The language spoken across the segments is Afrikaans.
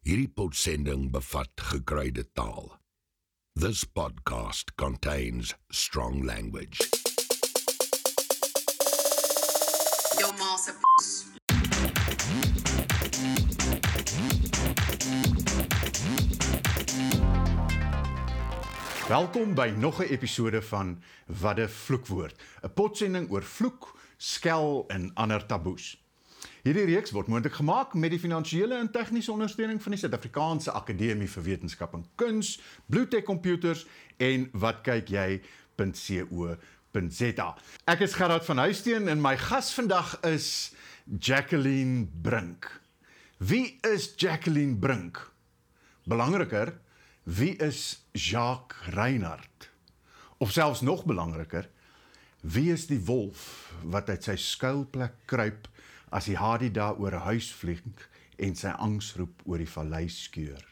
Hierdie potsending bevat gekruide taal. This podcast contains strong language. Jou ma se Welkom by nog 'n episode van Wadde Vloekwoord, 'n potsending oor vloek, skel en ander taboes. Hierdie reeks word moontlik gemaak met die finansiële en tegniese ondersteuning van die Suid-Afrikaanse Akademie vir Wetenskap en Kuns, Bluetech Computers en watkyk.jy.co.za. Ek is Gerard van Huisteen en my gas vandag is Jacqueline Brink. Wie is Jacqueline Brink? Belangriker, wie is Jacques Reinhardt? Of selfs nog belangriker, wie is die wolf wat uit sy skuilplek kruip as die haai daar oor 'n huis vlieg en sy angsroep oor die vallei skeur?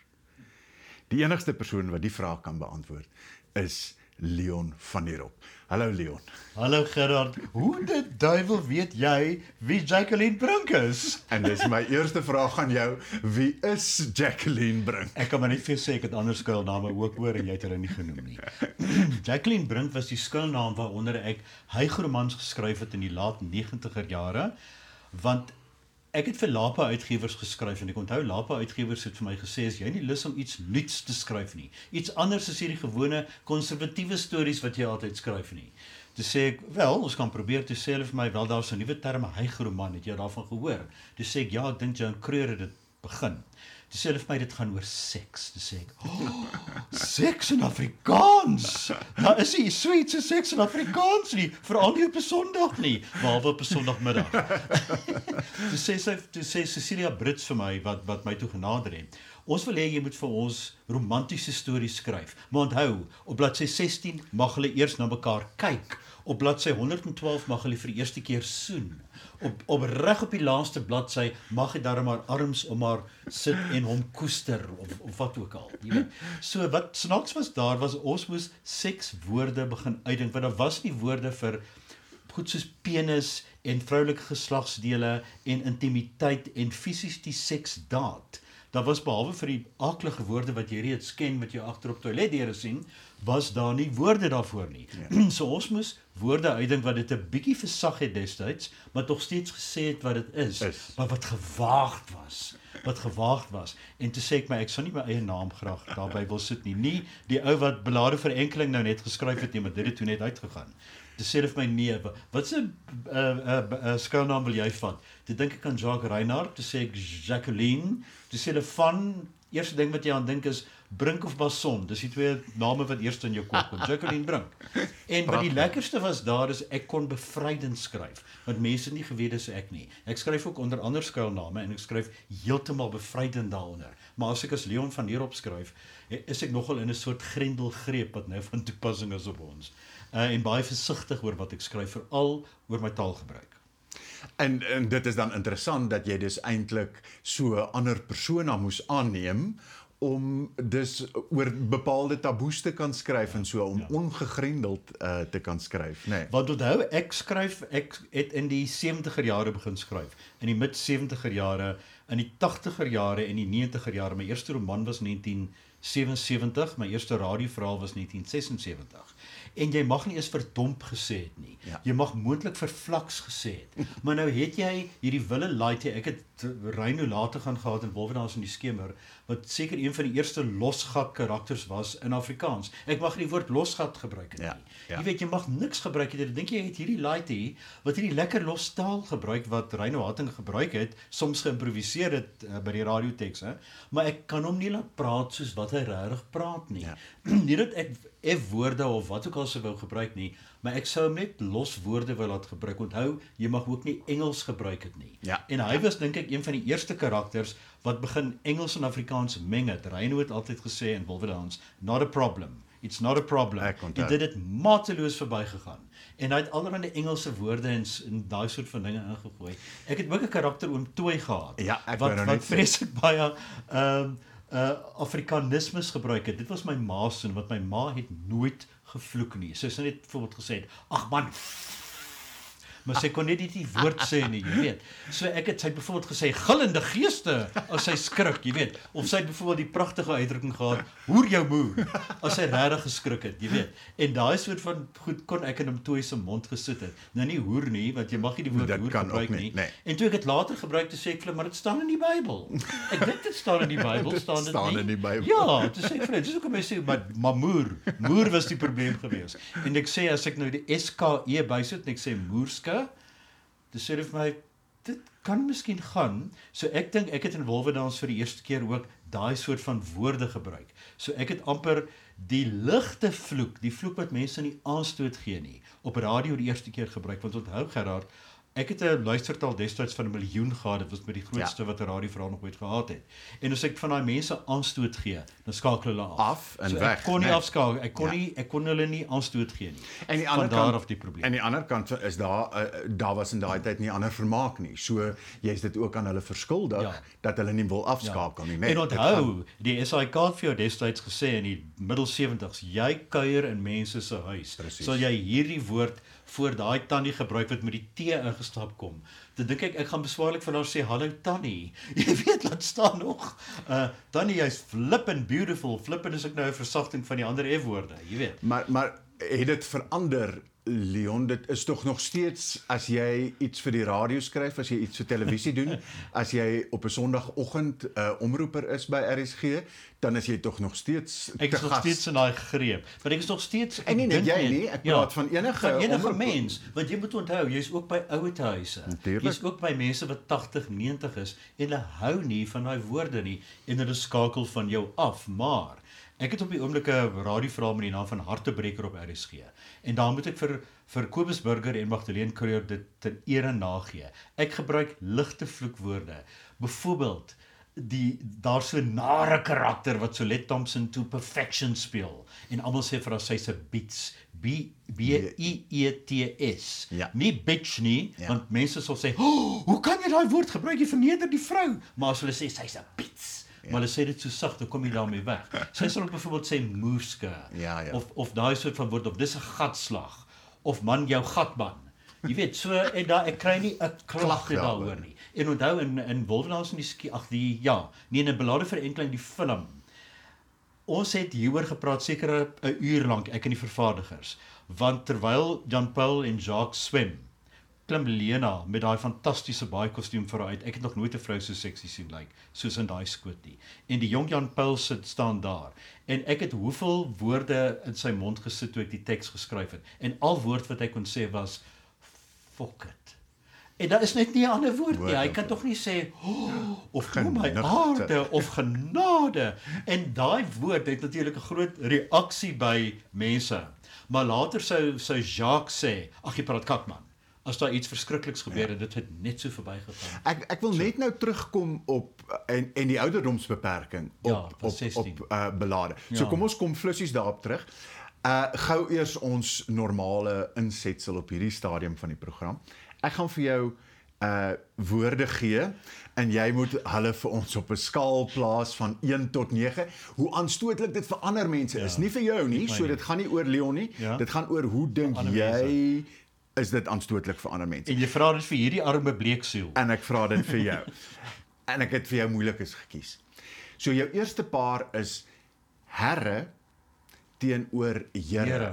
Die enigste persoon wat die vraag kan beantwoord is Leon van der Rop. Hallo Leon. Hallo Gerard, hoe die duiwel weet jy wie Jacqueline Brink is? En dis my eerste vraag aan jou, wie is Jacqueline Brink? Ek kan maar net vir jou sê ek het ander skuilname ook hoor en jy het hulle nie genoem nie. Jacqueline Brink was die skuilnaam waaronder ek hygromans geskryf het in die laat 90er jare want ek het vir Lapa uitgewers geskryf en ek onthou Lapa uitgewers het vir my gesê as jy nie lus om iets nuuts te skryf nie, iets anders as hierdie gewone konservatiewe stories wat jy altyd skryf nie. Toe sê ek, wel, ons kan probeer toe sê vir my wel daar's 'n nuwe term hygroman, het jy daarvan gehoor? Toe sê ek ja, ek dink Joan Creur het dit begin. Toe sê hulle vir my dit gaan oor seks. Toe sê ek, oh, seks in Afrikaans. Nou is dit sweet so seks in Afrikaans nie, veral nie op 'n Sondag nie, behalwe op 'n Sondagmiddag. toe sê sy toe sê Cecilia Brits vir my wat wat my toe genader het. Ons wil hê jy moet vir ons romantiese stories skryf. Maar onthou, op bladsy 16 mag hulle eers na mekaar kyk. Op bladsy 112 mag hulle vir die eerste keer soen. Op op reg op die laaste bladsy mag jy darm maar arms om haar sit en hom koester of of wat ook al. Jy weet. So wat snaaks was daar was ons moes seks woorde begin uitdink want daar was nie woorde vir goed soos penis en vroulike geslagsdele en intimiteit en fisies die seksdaad. Daar was behalwe vir die aaklige woorde wat jy reeds ken wat jy agter op toiletdeure sien, was daar nie woorde daarvoor nie. Ja. so ons moes woorde uitdink wat dit 'n bietjie versag het destyds, maar tog steeds gesê het wat dit is, Is. maar wat gewaagd was. Wat gewaagd was. En toe sê ek my ek sou nie my eie naam graag daarby wil sit nie. Nie die ou wat belade vir enkeling nou net geskryf het nie, maar dit het toe net uitgegaan. Toe sê vir my nee, wa- wat se 'n uh, uh, uh, skuilnaam wil jy vat? Toe dink ek aan Jacques Reinhardt, toe sê ek Jacqueline, toe sê hulle van eerste ding wat jy aan dink is Brink of Basson. Dis die twee name wat eers in jou kop kom. Jacqueline Brink. En wat die lekkerste was daar is ek kon bevrydend skryf, want mense nie geweet dis ek nie. Ek skryf ook onder ander skuilname en ek skryf heeltemal bevrydend daaronder. Maar as ek as Leon van hier opskryf, eh, is ek nogal in 'n soort grendelgreep wat nou van toepassing is op ons. Uh, en baie versigtig oor wat ek skryf, veral oor my taalgebruik. En en dit is dan interessant dat jy dus eintlik so 'n ander persona moes aanneem om dus oor bepaalde taboes te kan skryf en so om ja. ongegrendeld uh, te kan skryf, nê. Nee. Want onthou, ek skryf ek het in die 70er jare begin skryf. In die mid 70er jare, in die 80er jare en die 90er jare. My eerste roman was 1977, my eerste radioverhaal was 1976. En jy mag nie eens verdomp gesê het nie. Ja. Jy mag moontlik verflaks gesê het. Maar nou het jy hierdie Wille Laite, ek het Reino later gaan gehad in Wolwenaars in die skemer wat seker een van die eerste losgat karakters was in Afrikaans. Ek mag nie die woord losgat gebruik het Ja, nie. ja. Jy weet jy mag niks gebruik het. Ek dink jy het hierdie laite wat hierdie lekker los taal gebruik wat Reino Hatting gebruik het, soms geïmproviseer het uh, by die radioteks, hè. Maar ek kan hom nie laat praat soos wat hy regtig praat nie. Ja. nie dat ek F woorde of wat ook al sou wou gebruik nie, maar ek sou hom net los woorde wou laat gebruik. Onthou, jy mag ook nie Engels gebruik het nie. Ja. En hy was dink ek een van die eerste karakters wat begin Engels en Afrikaans meng het. Reino het altyd gesê in Wolverhampton, not a problem. It's not a problem. En dit het mateloos verbygegaan. En hy het allerlei Engelse woorde en, en daai soort van dinge ingegooi. Ek het ook 'n karakter oom Tooi gehad. Ja, ek wat nou wat vreeslik baie ehm um, uh Afrikanismes gebruik het. Dit was my ma se wat my ma het nooit gevloek nie. Sy het net byvoorbeeld gesê, "Ag man, maar sy kon net nie die woord sê nie, jy weet. So ek het sy het byvoorbeeld gesê gillende geeste as sy skrik, jy weet. Of sy het byvoorbeeld die pragtige uitdrukking gehad, hoer jou moer, as sy regtig geskrik het, jy weet. En daai soort van goed kon ek in hom toe se mond gesit het. Nou nie hoer nie, want jy mag nie die woord hoer gebruik nie, nie. nee. En toe ek dit later gebruik te sê ek vir hulle, maar dit staan in die Bybel. Ek dink dit staan in die Bybel, staan dit staan nie? in die Bybel. Ja, toe sê ek vir hulle, dis hoekom ek sê maar maar moer, moer was die probleem gewees. En ek sê as ek nou die SKE bysit en ek sê moerske, dis sê vir my dit kan miskien gaan. So ek dink ek het in Wolwedans vir die eerste keer ook daai soort van woorde gebruik. So ek het amper die ligte vloek, die vloek wat mense nie aanstoot gee nie, op radio die eerste keer gebruik want onthou Gerard, ek het 'n luistertaal destyds van 'n miljoen gehad, dit was met die grootste ja. wat 'n radioverhaal nog ooit gehad het. En as ek van daai mense aanstoot gee, dan skakel hulle af. Af en so weg, Ek kon nie nee. afskakel, ek kon Ja. nie ek kon hulle nie aanstoot gee nie. En die ander kant af die probleem. En die ander kant is daar uh, daar was in daai tyd nie ander vermaak nie. So jy's dit ook aan hulle verskuldig ja. Ja. dat hulle nie wil afskakel nie, nee. En onthou, gaan- die SAIK het vir jou destyds gesê in die middel 70s, jy kuier in mense se huis. Sal jy hierdie woord voor daai tannie gebruik wat met die T ingestap kom. Dan dink ek ek gaan beswaarlik vir haar sê hallo tannie. Jy weet laat staan nog. Uh tannie jy's flippin beautiful. Flippin is ek nou 'n versagting van die ander F woorde, jy weet. Maar maar het dit verander Leon, dit is tog nog steeds as jy iets vir die radio skryf, as jy iets vir televisie doen, as jy op 'n Sondagoggend 'n uh, omroeper is by RSG, dan is jy tog nog steeds Ek is nog gas. steeds in daai greep. Want ek is nog steeds En nie net jy nie, ek praat van enige van enige omroep- mens, want jy moet onthou, jy's ook by ouete huise. Jy's ook by mense wat 80, 90 is en hulle hou nie van daai woorde nie en hulle skakel van jou af, maar ek het op die oomblik 'n radioverhaal met die naam van Hartebreker op RSG. En daar moet ek vir vir Kobus Burger en Magdalene Creer dit ten ere nagee. Ek gebruik ligte vloekwoorde. Byvoorbeeld die daar so nare karakter wat Solet Thompson to perfection speel en almal sê vir haar sy's 'n beats B B E E T S Ja. nie bitch nie Ja. ja. want mense sal sê oh, hoe kan jy daai woord gebruik jy verneder die vrou maar as hulle sê sy's 'n beats ja. maar hulle sê dit so sag dan kom jy daarmee weg. Sy sal ook byvoorbeeld sê moerske Ja, ja. of of daai soort van woord of dis 'n gatslag of man jou gatman jy weet so en daar ek kry nie 'n klagte daaroor. nie. En onthou in in Wolfdans in die skie ag die ja nee in 'n belade vir enkling die film. Ons het hieroor gepraat seker 'n uur lank ek en die vervaardigers. Want terwyl Jan Paul en Jacques swem klim Lena met daai fantastiese baie kostuum vir haar uit. Ek het nog nooit 'n vrou so seksie sien lyk like, soos in daai skoot nie. En die jong Jan Paul sit staan daar en ek het hoeveel woorde in sy mond gesit toe ek die teks geskryf het. En al woord wat hy kon sê was fuck it. En daar is net nie 'n ander woord nie. Hy kan tog nie sê oh, of o my aarde of genade. En daai woord het natuurlik 'n groot reaksie by mense. Maar later sou sou Jacques sê, ag jy praat kakman. As daar iets verskrikliks gebeur het, dit het net so verbygegaan. Ek ek wil net nou terugkom op en en die ouderdomsbeperking op Ja, op 16. op uh, belade. So Ja. kom ons kom flussies daarop terug. Uh gou eers ons normale insetsel op hierdie stadium van die program. Ek gaan vir jou uh woorde gee en jy moet hulle vir ons op 'n skaal plaas van 1 tot 9. Hoe aanstootlik dit vir ander mense is, nie vir jou nie. So dit gaan nie oor Leon nie. Ja. Dit gaan oor hoe dink jy is dit aanstootlik vir ander mense. En jy vra dit vir hierdie arme bleeksiel. En ek vra dit vir jou. en ek het vir jou moeilikes gekies. So jou eerste paar is herre teenoor Here. Here.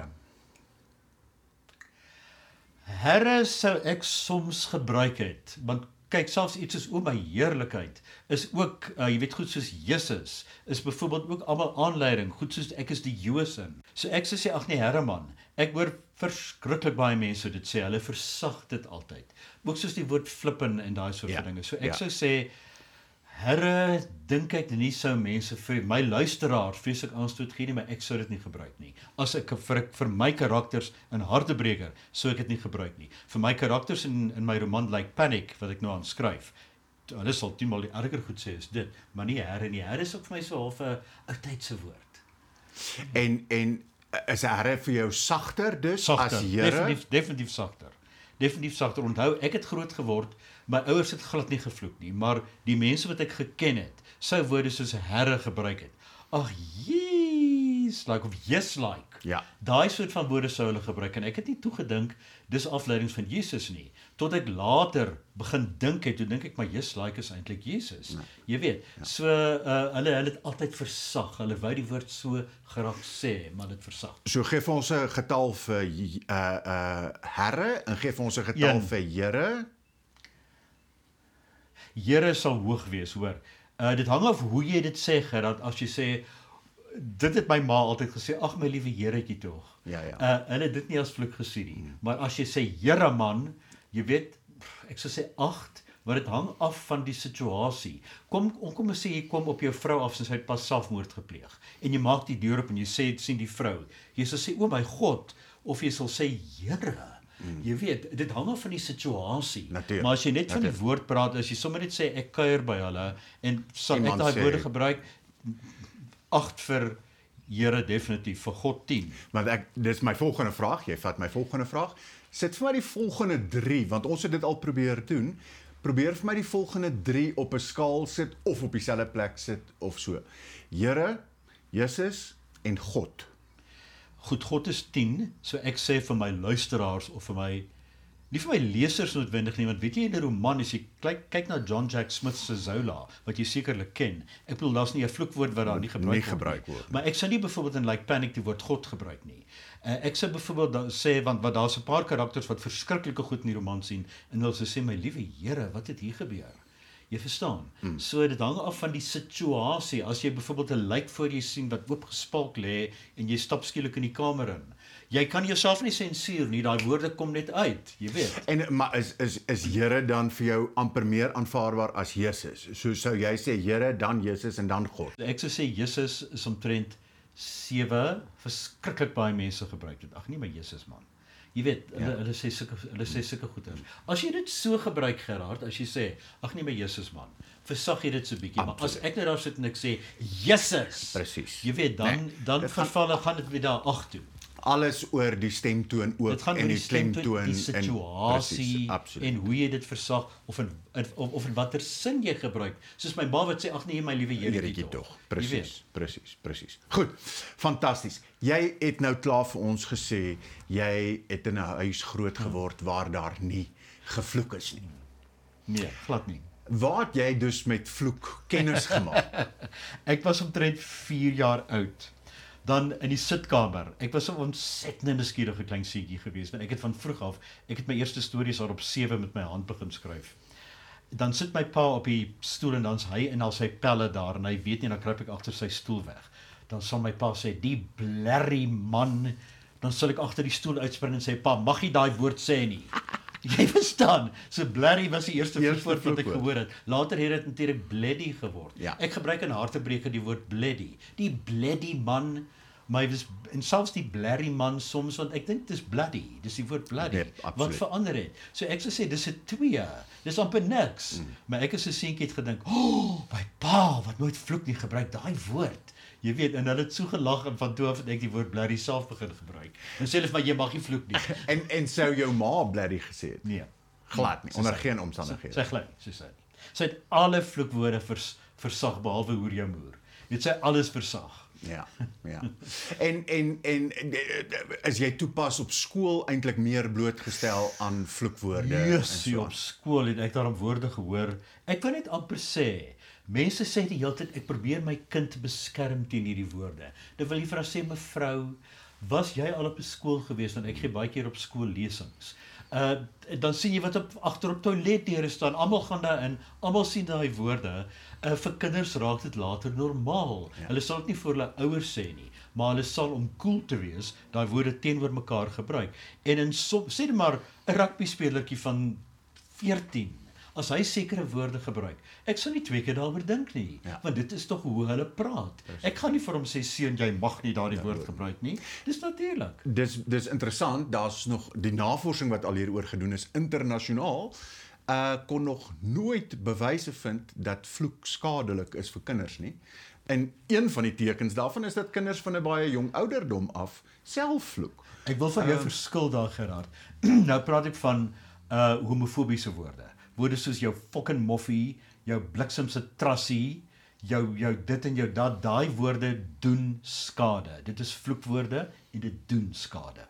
Herre sou ek soms gebruik het, want kyk selfs iets soos o my heerlikheid is ook uh, jy weet goed soos Jesus is byvoorbeeld ook almal aanleiding goed soos ek is die Josin. So ek sou sê ag nee Here man, ek hoor verskriklik baie mense dit sê, hulle versag dit altyd. Ook soos die woord flippen en daai soort Ja, van dinge. So ek ja. sou sê Here, dink ek nie sou mense vir my luisteraars vreeslik aanstoot gee nie, maar ek sou dit nie gebruik nie. As ek vir vir my karakters in Hartebreker sou ek dit nie gebruik nie. Vir my karakters in in my roman like Panic wat ek nou aan skryf, hulle sal 10 maal die erger goed sê is dit, maar nie Here nie. Here is ook vir my so half 'n ou tydse woord. En en is herre vir jou sagter dus Sagter, as Here? definitief definitief sagter. Definitief sagter. Onthou, ek het groot geword, my ouers het glad nie gevloek nie, maar die mense wat ek geken het, sou woorde soos Here gebruik het. Ag please like of yes like. Ja. Daai soort van woorde sou hulle gebruik en ek het nie toegedink dis afleidings van Jesus nie tot ek later begin dink het, toe dink ek maar yes like is eintlik Jesus. Ja. Jy weet. So uh hulle hulle het altyd versag. Hulle wou die woord so graag sê, maar dit versag. So gee vir ons 'n getal vir uh uh Here en gee vir ons 'n getal Een. vir Here. Here sal hoog wees, hoor. Uh dit hang af hoe jy dit sê, Gerard, as jy sê dit het my ma altyd gesê, ag my liewe Heretjie tog. Ja, ja. Uh hulle het dit nie as vloek gesien nie. Maar as jy sê Here man, jy weet ek sou sê 8 maar dit hang af van die situasie. Kom kom ons sê jy kom op jou vrou af soos hy pas selfmoord gepleeg en jy maak die deur op en jy sê sien die vrou. Jy sal sê o my God of jy sal sê Here. Mm. Jy weet, dit hang af van die situasie. Natuurlijk, Maar as jy net van die woord praat, as jy sommer net sê ek kuier by hulle en sal ek Iemand daai woorde gebruik 8 vir Here definitief vir God 10. Maar ek dis my volgende vraag. Jy vat my volgende vraag. Sit vir my die volgende 3 want ons het dit al probeer doen. Probeer vir my die volgende 3 op 'n skaal sit of op dieselfde plek sit of so. Here, Jesus en God. Goed, God is 10, so ek sê vir my luisteraars of vir my nie vir my lesers noodwendig nie, want weet jy in 'n roman as jy kyk kyk na John Jack Smith se Zola, wat jy sekerlik ken. Ek bedoel daar's nie 'n vloekwoord wat daar nie gebruik Nie word. gebruik word nie. Maar ek sou nie byvoorbeeld in Like Panic die woord God gebruik nie. Uh, ek sou byvoorbeeld sê want wat daar's 'n paar karakters wat verskriklike goed in die roman sien en hulle sê my liewe Here, wat het hier gebeur? Jy verstaan. Hmm. So dit hang af van die situasie. As jy byvoorbeeld 'n lijk voor jou sien wat oopgespalk lê en jy stap skielik in die kamer in. Jy kan jouself nie sensuur nie. Daai woorde kom net uit, jy weet. En maar is is is Here dan vir jou amper meer aanvaarbaar as Jesus? So sou jy sê Here, dan Jesus en dan God. Ek sou sê Jesus is omtrent 7 verskriklik baie mense gebruik dit. Ag nee, maar Jesus man. Jy weet, hulle ja. hulle sê sulke hulle sê sulke goeie. As jy dit so gebruik Gerard, as jy sê, ag nee, maar Jesus man, versag jy dit so bietjie, maar as ek net daar sit en ek sê Jesus. Presies. Jy weet, dan Nee, dan dit gaan- verval gaan dit weer daar ag toe. Alles oor die stemtoon ook en die die klemtoon die en situasie presies, absoluut. en hoe jy dit versag of in, of, of in watter sin jy gebruik. Soos my ma wat sê ag nee my liewe Heretjie tog. Presies, presies, presies. Goed. Fantasties. Jy het nou klaar vir ons gesê jy het in 'n huis groot geword waar daar nie gevloek is nie. Nee, glad nie. Waar het jy dus met vloek kennis gemaak? Ek was omtrent 4 jaar oud. Dan in die sitkamer. Ek was 'n ontsettende nuuskierige klein seentjie geweest want ek het van vroeg af, ek het my eerste stories daar op 7 met my hand begin skryf. Dan sit my pa op die stoel en dan's hy en al sy pelle daar en hy weet nie dan kruip ek agter sy stoel weg. Dan sal my pa sê die blerry man, dan sal ek agter die stoel uitspring en sê pa, mag jy daai woord sê nie. Jy verstaan. So blerry was die eerste Eerste woord wat ek vloekwoord. gehoor het. Later het dit natuurlik bloody geword. Ja. Ek gebruik in hartebreker die woord bloody. Die bloody man, hy was en selfs die blerry man soms want ek dink dis bloody. Dis die woord bloody Nee, wat verander het. So ek sou sê dis 'n twee. Dis amper niks. Mm. Maar ek as 'n seentjie het gedink, "O, oh, my pa wat nooit vloek nie gebruik daai woord." Jy weet, en hulle het so gelag en van toe af het ek die woord bloody self begin gebruik. En sê hulle vir my jy mag nie vloek nie. en en sou jou ma bloody gesê het? Nee. Glad nie, Sy onder sê- geen Sy omstandighede. glad nie, sy sê nie. Sy het alle vloekwoorde vers, versag behalwe hoer jou moer. Jy het sy alles versag. Ja, ja. En en en is jy toepas op skool eintlik meer blootgestel aan vloekwoorde Jesus, so op skool het ek daarom woorde gehoor. Ek wil net amper sê, mense sê die hele tyd ek probeer my kind beskerm teen hierdie woorde. Dan wil haar sê mevrou, was jy al op skool gewees want ek gee baie keer op skool lesings. Uh dan sien jy wat op agter op toiletdeure staan. Almal gaan daarin, almal sien daai woorde. Uh vir kinders raak dit later normaal. Ja. Hulle sal dit nie vir hulle ouers sê nie, maar hulle sal om cool te wees daai woorde teenoor mekaar gebruik. En in som, sê net maar 'n rugby spelertjie van 14 as hy sekere woorde gebruik. Ek sou nie twee keer daaroor dink nie, Ja. want dit is tog hoe hulle praat. Ek gaan nie vir hom sê seun jy mag nie daardie woord gebruik nie. Dis natuurlik. Dis dis interessant, daar's nog die navorsing wat al hieroor gedoen is internasionaal uh kon nog nooit bewyse vind dat vloek skadelik is vir kinders nie. En een van die tekens daarvan is dat kinders van 'n baie jong ouderdom af self vloek. Ek wil van jou Ehm, verskil daar Gerard. nou praat ek van uh homofobiese woorde. Woorde soos jou fucking moffie, jou bliksemse trassie, jou jou dit en jou dat daai woorde doen skade. Dit is vloekwoorde en dit doen skade.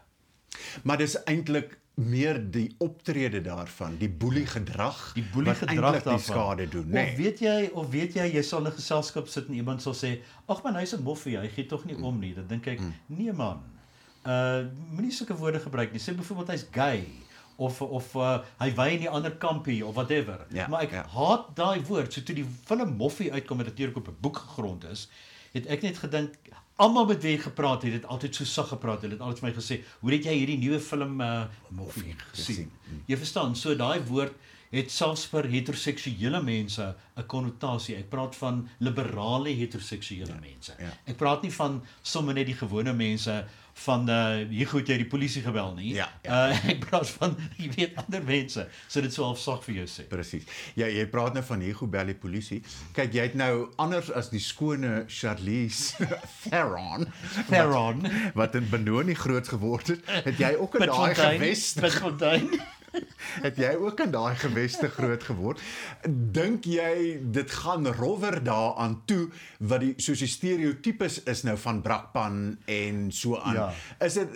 Maar dis eintlik meer die optrede daarvan, die boelie gedrag, Die boelie wat gedrag eintlik die skade doen, Of nê? Nee. weet jy of weet jy jy sal 'n geselskap sit en iemand sal sê, "Ag man, hy's 'n moffie, hy gee tog nie om nie." Dan dink ek, Mm. "Nee man. Uh moenie sulke woorde gebruik nie. Sê byvoorbeeld hy's gay of of uh, hy wy in die ander kampie of whatever. Ja, maar ek ja. haat daai woord. So toe die film Moffie uitkom wat natuurlik op 'n boek gegrond is, het ek net gedink almal met wie ek gepraat het, het altyd so sag gepraat. Hulle het altyd vir my gesê, "Hoe het jy hierdie nuwe film uh Moffie gesien?" Jy verstaan, so daai woord het selfs vir heteroseksuele mense 'n konnotasie. Ek praat van liberale heteroseksuele ja, mense. ja. Ek praat nie van sommer net die gewone mense van uh hier goed jy die polisie gebel nie. Ja, ja. Uh ek praat van jy weet ander mense. So dit sou sag vir jou sê. Presies. Ja, jy praat nou van Hugo Bell die polisie. Kyk, jy het nou anders as die skone Charlize Theron Theron. wat, wat in Benoni groot geword het, het jy ook in daai geweste Pitfontein. het jy ook in daai geweste groot geword. Dink jy dit gaan rowwer daaraan toe wat die soos die stereotypes is nou van brakpan en so aan. Ja. Is dit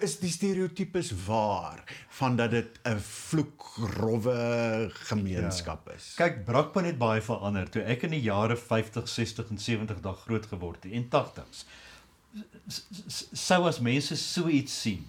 is die stereotypes waar van dat dit 'n vloekrowwe gemeenskap is? Kyk, Brakpan het baie verander. Toe ek in die jare 50, 60 en 70 daar groot geword het en 80s s- s- sou as mense so iets sien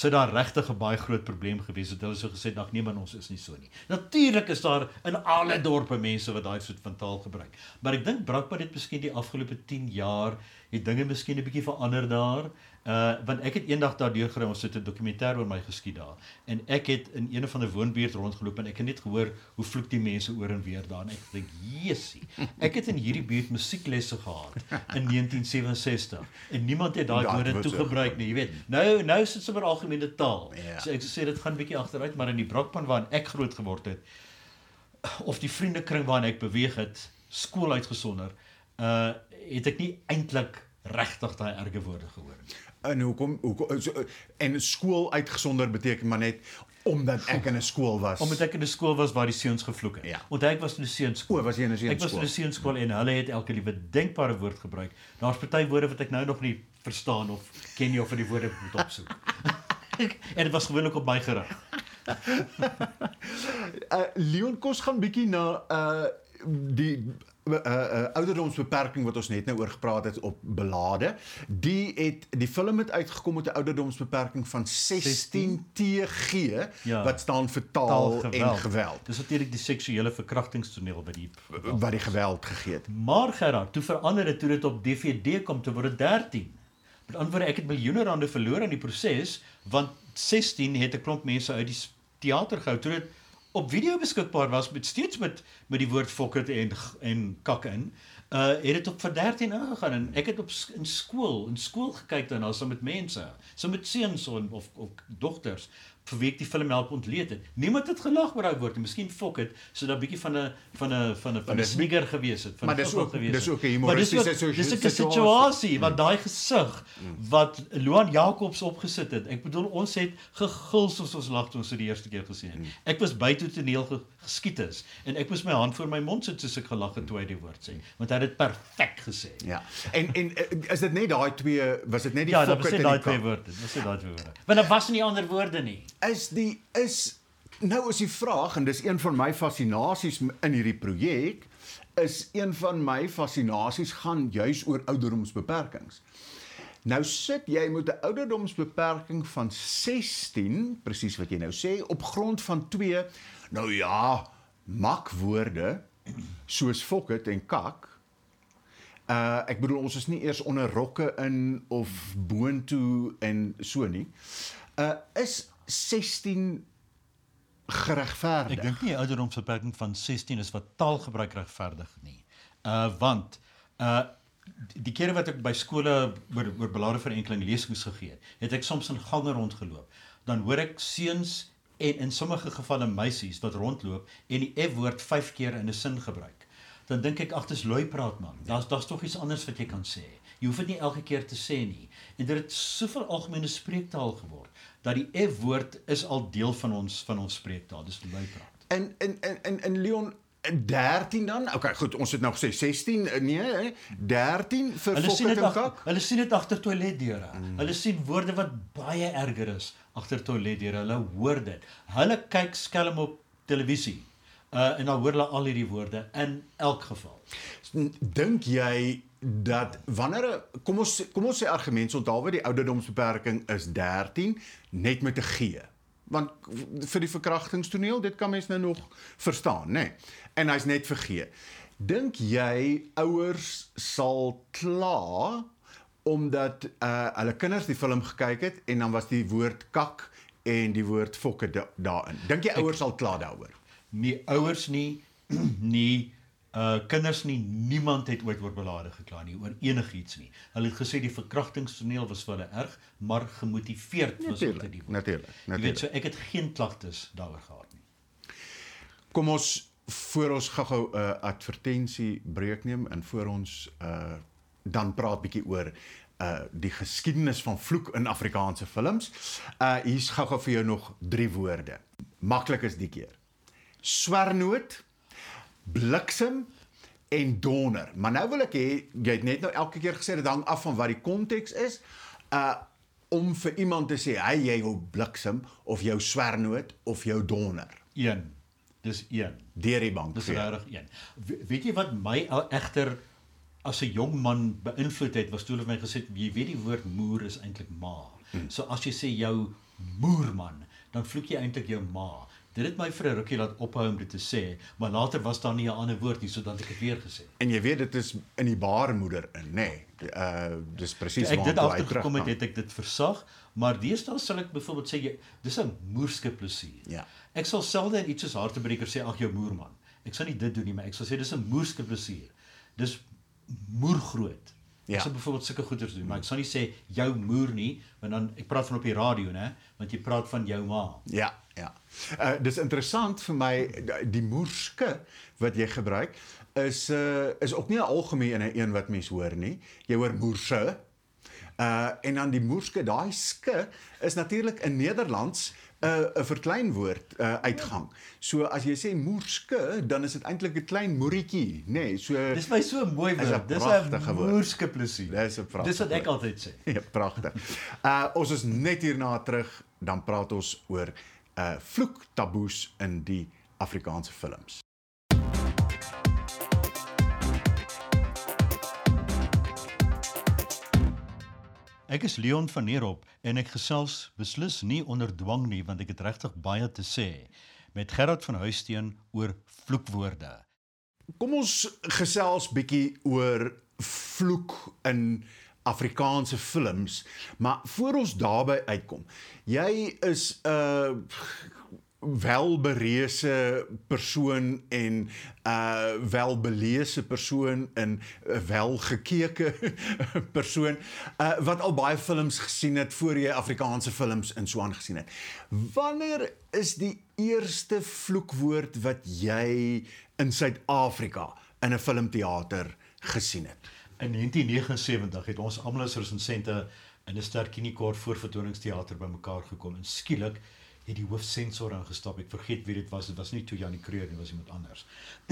sou daar regtig 'n baie groot probleem gewees het. Hulle sou gesê ag nee man ons is nie so nie. Natuurlik is daar in alle dorpe mense wat daai soort van taal gebruik. Maar ek dink Brakpan het miskien die afgelope 10 jaar het dinge miskien 'n bietjie verander daar. Uh want ek het eendag daar deurgery ons het 'n dokumentêr oor my geskied daar. En ek het in een van 'n woonbuurt rondgeloop en ek het net gehoor hoe vloek die mense oor en weer daar. En ek dink Jesusie ek het in hierdie buurt musieklesse gehad in 1967 en niemand het daai Dat woorde so toegebruik nie. jy weet nou nou sit sommer algemene taal. Ja. so ek sou sê dit gaan bietjie agteruit maar in die Brakpan waarin ek groot geword het of die vriendekring waarin ek beweeg het skool uitgesonder uh het ek nie eintlik regtig daai erge woorde gehoor nie En hoekom hoekom so, en skool uitgesonder beteken maar net omdat ek in 'n skool was. Omdat ek in 'n skool was waar die seuns gevloek het. Ja. Want ek was in 'n seunskool. O, was jy in 'n Ek was in seunskool? 'n seunskool en hulle het elke liewe denkbare woord gebruik. Daar's party woorde wat ek nou nog nie verstaan of ken nie of vir die woorde moet opsoek. en dit was gewoonlik op my gerig. Uh Leon kos gaan bietjie na uh die uh, uh ouderdomsbeperking wat ons net nou oor gepraat het op belade. Die het die film het uitgekom met 'n ouderdomsbeperking van 16 TG Ja. wat staan vir taal, en geweld Dis natuurlik die seksuele verkrachtingstoneel wat die wat die geweld gegee het. Maar Gerard, toe verander dit toe dit op DVD kom te word dit 13. Met ander woorde, ek het miljoene rande verloor in die proses want 16 het 'n klomp mense uit die teater gehou toe dit op video beskikbaar was met steeds met met die woord fokker en en kak in. Uh het dit op vir 13 ingegaan en ek het op in skool, in skool gekyk daarna saam met mense, saam met seuns of of dogters vir wie ek die film help ontleed het. Niemand het gelag oor daai woord nie. Miskien fok het so 'n bietjie van 'n van 'n van 'n van 'n dis- snigger gewees het, van maar 'n dis ook- gewees dis het. ook 'n Maar dis humoristische ook- Dis 'n situasie. situasie wat daai gesig wat Loan Jacobs opgesit het. Ek bedoel ons het gegil soos ons lag toe ons dit die eerste keer gesien het. Ek was by toe toneel ge- geskiet is en ek moes my hand voor my mond sit soos ek gelag het toe hy die woord sê, want hy het dit perfek gesê. Ja. En en uh, is dit net daai twee was dit net die Ja, dat fokker was net daai twee woorde. Dit was net daai twee woorde. Want daar was nie ander woorde nie. Is die is nou is die vraag en dis een van my fascinasies in hierdie projek is een van my fascinasies gaan juis oor ouderdomsbeperkings. Nou sit jy met 'n ouderdomsbeperking van 16, presies wat jy nou sê, op grond van twee nou ja, makwoorde soos fokket en kak. Uh ek bedoel ons is nie eers onder rokke in of boontoe en so nie. Uh is 16 geregverdig. Ek dink nie ouderdomsbeperking van 16 is wat taalgebruik regverdig nie. Uh want uh die kere wat ek by skole oor oor belade verenkling lesings gegee het, het ek soms in gange rondgeloop. Dan hoor ek seuns en in sommige gevalle meisies wat rondloop en die F-woord 5 keer in 'n sin gebruik. Dan dink ek ag dis lui praat man. Daar's daar's tog iets anders wat jy kan sê. Jy hoef dit nie elke keer te sê nie. En dit het soveel algemene spreektaal geword dat die F-woord is al deel van ons van ons spreektaal. Dis lui praat. En en en en, en Leon 13 dan. Okay, goed, ons het nou gesê 16, eh, nee, hè? 13 vir fokke en kak. hulle sien dit agter toiletdeure. Mm. Hulle sien woorde wat baie erger is agter toiletdeure. Hulle hoor dit. Hulle kyk skelm op televisie. Uh en dan hoor hulle al hierdie woorde in elk geval. Dink jy dat wanneer 'n kom ons kom ons sê argument onthou wat die ouderdomsbeperking is 13 net met 'n G. Want vir die verkrachtingstoneel, dit kan mens nou nog verstaan, nê? Nee. En hy's net vir G. Dink jy ouers sal kla omdat uh hulle kinders die film gekyk het en dan was die woord kak en die woord fokke da daarin. Dink jy ouers sal kla daaroor? Nie ouers nie, nie uh kinders nie, niemand het ooit oor belade gekla nie oor enigiets nie. Hulle het gesê die verkrachtingstoneel was vir hulle erg, maar gemotiveerd was dit die Natuurlik, Jy weet so ek het geen klagtes daaroor gehad nie. Kom ons voor ons gou-gou 'n uh, advertensie breek neem en voor ons uh dan praat bietjie oor uh die geskiedenis van vloek in Afrikaanse films. Uh hier's gou-gou vir jou nog drie woorde. Maklik is die keer. Swernoot, bliksem en donder. Maar nou wil ek hê jy het net nou elke keer gesê dit hang af van wat die konteks is. Uh om vir iemand te sê, "Hey, jy jou bliksem of jou swernoot of jou donder." 1. Dis 1. deur die bank. Dis regtig een. We- Weet jy wat my egter as 'n jong man beïnvloed het, was toe hulle vir my gesê jy weet die woord moer is eintlik ma. Hmm. So as jy sê jou moerman, dan vloek jy eintlik jou ma. Dit het my vir 'n rukkie laat ophou om dit te sê, maar later was daar nie 'n ander woord nie, so dan het ek dit weer gesê. En jy weet dit is in die baarmoeder in, nê. Nee. Uh dis presies ek dit waartoe hy agtergekom het, teruggaan. het ek dit versag, maar deesdae sal ek byvoorbeeld sê jy dis 'n moerske plesier. Ja. Ek sal selde in iets soos hartebreker sê ag jou moerman. Ek sal nie dit doen nie, maar ek sal sê dis 'n moerske plesier. Dis moergroot. Ja. Ek sal byvoorbeeld sulke goeders doen, maar ek sal nie sê jou moer nie, want dan ek praat van op die radio, né? Want jy praat van jou ma. Ja, ja. Uh dis interessant vir my die moerske wat jy gebruik is uh is ook nie 'n algemene een wat mens hoor nie. Jy hoor moerse. Uh en dan die moerske, daai ske is natuurlik in Nederlands 'n uh, 'n verkleinwoord uh uitgang. So as jy sê moerske, dan is dit eintlik 'n klein moerietjie, nê? Nee, so Dis my so mooi woord. Dis 'n moerske plesier. Dis 'n pragtige Dis wat ek woord. altyd sê. Ja, pragtig. Uh ons is net hierna terug, dan praat ons oor uh vloektaboes in die Afrikaanse films. Ek is Leon van Heerop en ek gesels beslis nie onder dwang nie want ek het regtig baie te sê met Gerard van Huisteen oor vloekwoorde. Kom ons gesels bietjie oor vloek in Afrikaanse films, maar voor ons daarby uitkom. Jy is 'n uh, welbereese persoon en 'n uh, welbeleese persoon en 'n welgekeke persoon uh, wat al baie films gesien het voor jy Afrikaanse films in so aangesien het. Wanneer is die eerste vloekwoord wat jy in Suid-Afrika in 'n filmteater gesien het? In 1979 het ons almal as resensente in 'n sterkinikort voorvertoningsteater bymekaar gekom en skielik het die hoofsensor ingestap. Ek vergeet wie dit was. Dit was nie toe Janie Kreur nie, was iemand anders.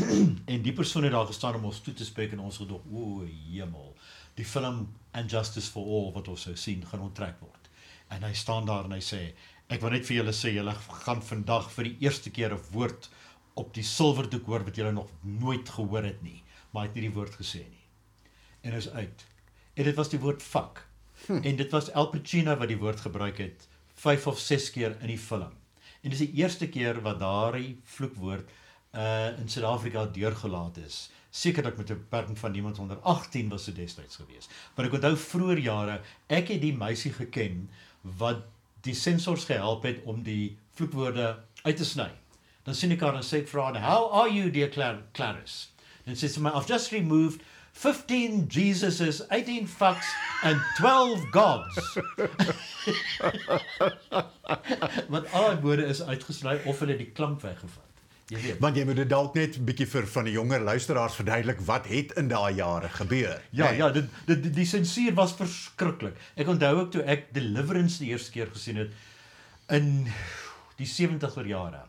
en die persoon het daar gestaan om ons toe te spreek en ons gedog, o, hemel. Die film And Justice for All wat ons sou sien gaan onttrek word. En hy staan daar en hy sê, ek wil net vir julle sê julle gaan vandag vir die eerste keer 'n woord op die silwerdoek hoor wat julle nog nooit gehoor het nie, maar hy het nie die woord gesê nie en is uit. En dit was die woord fuck. Hm. En dit was Al Pacino wat die woord gebruik het 5 of 6 keer in die film. En dis die eerste keer wat daardie vloekwoord uh in Suid-Afrika deurgelaat is. Sekerlik met 'n beperking van iemand onder 18 was dit destyds gewees. Maar ek onthou vroeër jare, ek het die meisie geken wat die sensors gehelp het om die vloekwoorde uit te sny. Dan sien ek haar en sê ek vir haar, "How are you dear Clar Clarice?" En sy sê "I've just removed 15 Jesuses, 18 fucks and 12 gods." Want al die woorde is uitgesny of hulle die klank weggevat. Jy weet. Want jy moet dit dalk net 'n bietjie vir van die jonger luisteraars verduidelik wat het in daai jare gebeur. Ja, nê? ja, dit dit die, die sensuur was verskriklik. Ek onthou ook toe ek Deliverance die eerste keer gesien het in die 70er jare.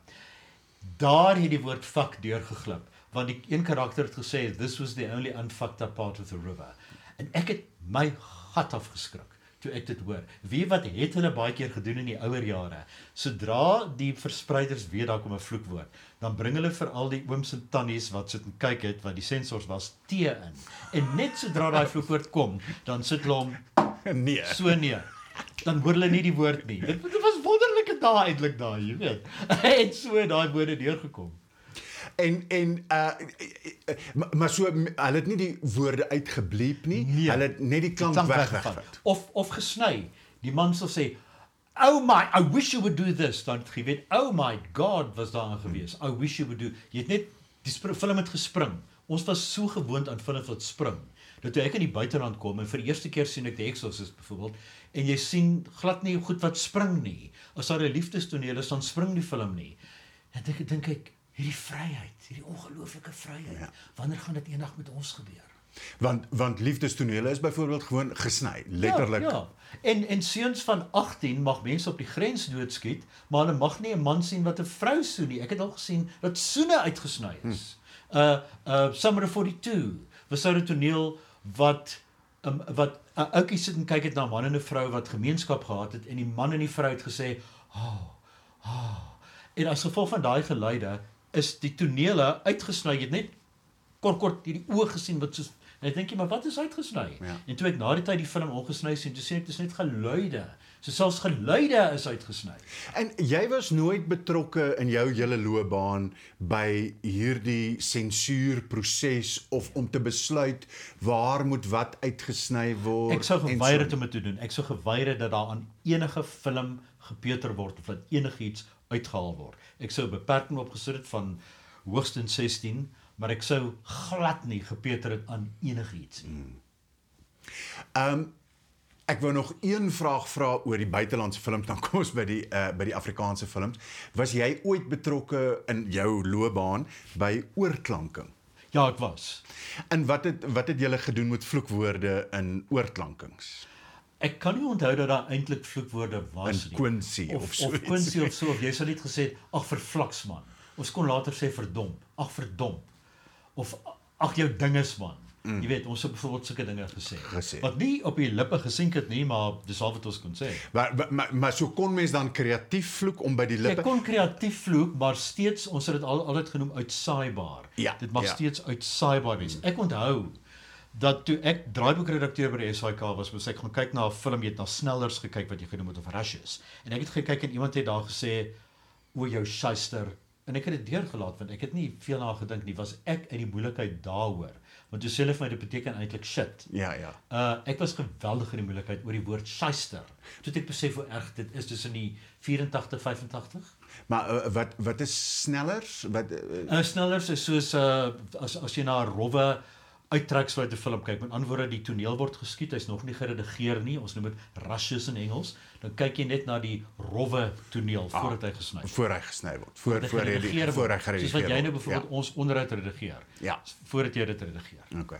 Daar het die woord fuck deurgeglip. Want die een karakter het gesê this was the only unfucked up part of the river. En ek het my gat afgeskrik toe ek dit hoor. Wie wat het hulle baie keer gedoen in die ouer jare? Sodra die verspreiders weet daar kom 'n vloekwoord, dan bring hulle vir al die ooms en tannies wat sit en kyk het wat die sensors was tee in. En net sodra daai vloekwoord kom, dan sit hulle hom Nee. so neer. Dan hoor hulle nie die woord nie. Dit, dit was wonderlike dae eintlik daai, jy weet. En so daai woorde deurgekom. En en uh maar, so hulle het nie die woorde uitgebleep nie. Nee. Hulle het net die klank klank weggevat. Of of gesny. Die man sal sê, "Oh my, I wish you would do this." Dan het jy weet, "Oh my God, was daar gewees. I wish you would do." Jy het net die film het gespring. Ons was so gewoond aan films wat spring. Dat toe ek in die buiteland kom en vir die eerste keer sien ek The Exorcist byvoorbeeld en jy sien glad nie goed wat spring nie. As daar 'n liefdestoneel is, dan spring die film nie. En dink dink ek hierdie vryheid, hierdie ongelooflike vryheid. Ja. Wanneer gaan dit eendag met ons gebeur? Want want liefdestonele is byvoorbeeld gewoon gesny, letterlik. Ja, ja. En en seuns van 18 mag mense op die grens doodskiet, maar hulle mag nie 'n man sien wat 'n vrou soen nie. Ek het al gesien dat soene uitgesny is. Hm. Uh uh Summer of 42 was daar 'n toneel wat um, wat 'n uh, ouetjie sit en kyk het na 'n man en 'n vrou wat gemeenskap gehad het en die man en die vrou het gesê, "Ah, oh, ah." Oh. En as gevolg van daai geluide is die tonele uitgesny. Jy het net kort kort hierdie oë gesien wat soos en ek dink jy maar wat is uitgesny? Ja. En toe ek na die tyd die film ongesny sien, toe sien ek dis net geluide. So selfs geluide is uitgesny. En jy was nooit betrokke in jou hele loopbaan by hierdie sensuurproses of om te besluit waar moet wat uitgesny word. Ek sou geweier so het om dit te doen. Ek sou geweier het dat daar aan enige film gepeuter word of dat enigiets uitgehaal word. Ek sou beperking opgesit het van hoogstens 16, maar ek sou glad nie gepeuter het aan enigiets nie. Ehm um, ek wou nog een vraag vra oor die buitelandse films dan kom ons by die uh, by die Afrikaanse films. Was jy ooit betrokke in jou loopbaan by oorklanking? Ja, ek was. En wat het wat het julle gedoen met vloekwoorde in oorklankings? Ek kan nie onthou dat daar eintlik vloekwoorde was In nie. Quincy of of, so of. Quincy of so of jy sou net gesê het, ag verflaks man. Ons kon later sê verdomp. Ag verdomp. Of ag jou dinges man. Mm. Jy weet, ons het byvoorbeeld sulke dinge gesê. Gesê. Wat nie op die lippe gesink het nie, maar dis al wat ons kon sê. Maar, maar maar so kon mens dan kreatief vloek om by die Jy lippe. kon kreatief vloek, maar steeds ons het dit al altyd genoem uitsaaibaar. Ja, dit mag ja. steeds uitsaaibaar wees. Ek onthou dat toe ek draaiboekredakteur by die SAK was, moes ek gaan kyk na 'n film, jy het na snellers gekyk wat jy genoem het of rushes. En ek het gekyk en iemand het daar gesê o jou shyster en ek het dit deurgelaat want ek het nie veel na gedink nie, was ek uit die moeilikheid daaroor. Want toe sê hulle vir my dit beteken eintlik shit. Ja, ja. Uh ek was geweldig in die moeilikheid oor die woord shyster. Toe ek besef hoe erg dit is tussen die 84 85. Maar uh, wat wat is snellers? Wat uh, Uh snellers is soos uh as as jy na 'n rowwe uittreksel uit 'n film kyk. Met ander woorde, die toneel word geskiet, hy's nog nie geredigeer nie. Ons noem dit rushes in Engels. Dan kyk jy net na die rowwe toneel Ah, voordat hy gesny word. voor hy gesny word. Voor voor hy die Geredigeer voor hy word. geredigeer Soos wat jy nou word. byvoorbeeld ons onderhoud redigeer. Ja. Voordat jy dit redigeer. Ja. Okay.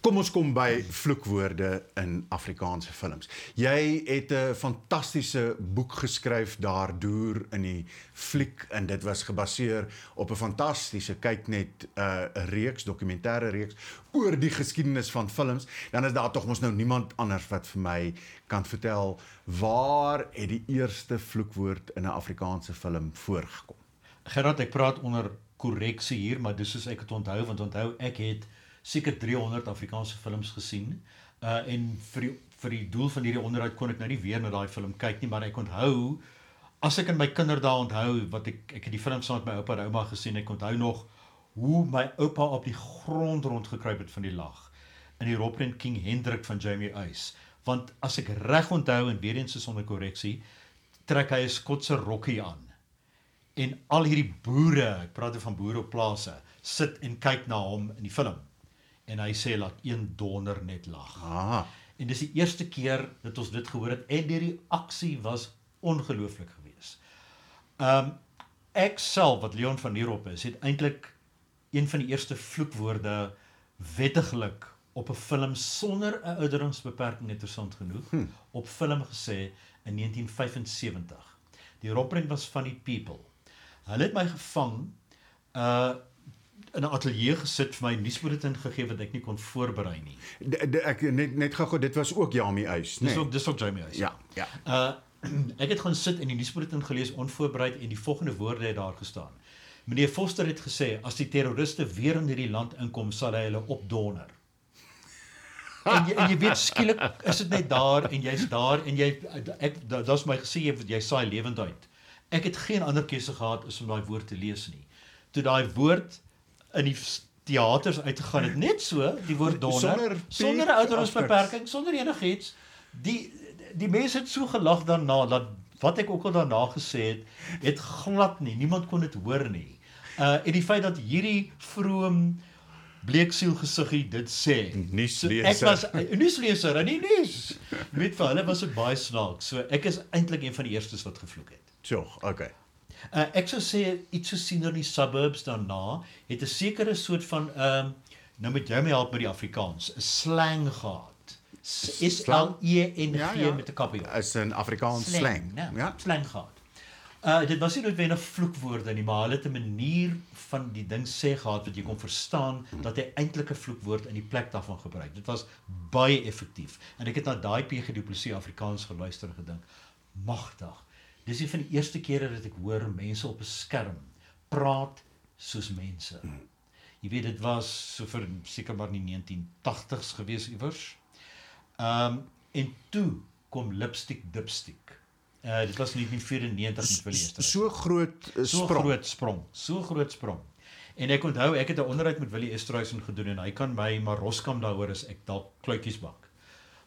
Kom ons kom by vloekwoorde in Afrikaanse films. Jy het 'n fantastiese boek geskryf daardeur in die fliek en dit was gebaseer op 'n fantastiese kyk net 'n uh, reeks, dokumentêre reeks oor die geskiedenis van films. Dan is daar tog mos nou niemand anders wat vir my kan vertel waar het die eerste vloekwoord in 'n Afrikaanse film voorgekom? Gerard, ek praat onder korreksie hier, maar dis soos ek dit onthou want onthou ek het seker 300 Afrikaanse films gesien. Uh en vir die vir die doel van hierdie onderhoud kon ek nou nie weer na daai film kyk nie, maar ek onthou as ek in my kinderdae onthou wat ek ek het die film saam met my oupa en ouma gesien, ek onthou nog hoe my oupa op die grond rondgekruip het van die lag in die Robin King Hendrik van Jamie Uys. Want as ek reg onthou en weer eens is onder korreksie, trek hy 'n skotse rokkie aan. En al hierdie boere, ek praat hier van boere op plase, sit en kyk na hom in die film. En hy sê laat een donder net lag. Ah, En dis die eerste keer dat ons dit gehoor het en die reaksie was ongelooflik geweest. Um, ek self wat Leon van Nierop is, het eintlik een van die eerste vloekwoorde wettiglik op 'n film sonder 'n ouderdomsbeperking interessant genoeg hm. op film gesê in 1975. Die Roprent was van die people. Hulle het my gevang uh in 'n ateljee gesit vir my nuusbulletin gegee wat ek nie kon voorberei nie. D, d, ek net net gou dit was ook Jamie Eis, Dis nee. ook dis ook Jamie Huys. Ja, ja. Uh ek het gaan sit en die nuusbulletin gelees onvoorbereid en die volgende woorde het daar gestaan. Meneer Foster het gesê as die terroriste weer in hierdie land inkom, sal hy hulle opdonder. En jy, en jy weet skielik is dit net daar en jy's daar en jy ek da- daar's my gesê jy jy saai lewend uit. Ek het geen ander keuse gehad as om daai woord te lees nie. Toe daai woord in die teaters uitgegaan het net so die woord donder Sonder sonder ouderdomsbeperking sonder enigiets die die mense het so gelag daarna dat wat ek ook al daarna gesê het het glad nie niemand kon dit hoor nie. Uh en die feit dat hierdie vroom bleeksiel gesiggie dit sê. Nuusleser. ek was 'n nuusleser in die nuus. Weet vir hulle was dit baie snaaks. So ek is eintlik een van die eerstes wat gevloek het. Tjog, okay. Uh, ek sou sê iets so sien in die suburbs daarna het 'n sekere soort van ehm um, nou moet jy my help met die Afrikaans, 'n slang gehad. S L E N G met 'n kappie. Is 'n Afrikaans slang. Ja, Ja. slang gehad. Uh dit was nie noodwendig vloekwoorde nie, maar hulle het 'n manier van die ding sê gehad wat jy kon verstaan dat hy eintlik 'n vloekwoord in die plek daarvan gebruik. Dit was baie effektief. En ek het na daai PG Du Plessis Afrikaans geluister en gedink, magtig. Dis een van die eerste kere dat ek hoor mense op 'n skerm praat soos mense. Jy weet dit was so vir seker maar in die 1980s gewees iewers. Ehm um, en toe kom Lipstick Dipstick. Uh dit was in 1994 met Willie Esther. So groot uh, So sprong. groot sprong, so groot sprong. En ek onthou ek het 'n onderhoud met Willie Esterhuizen gedoen en hy kan my maar roskam daaroor as ek dalk kluitjies bak.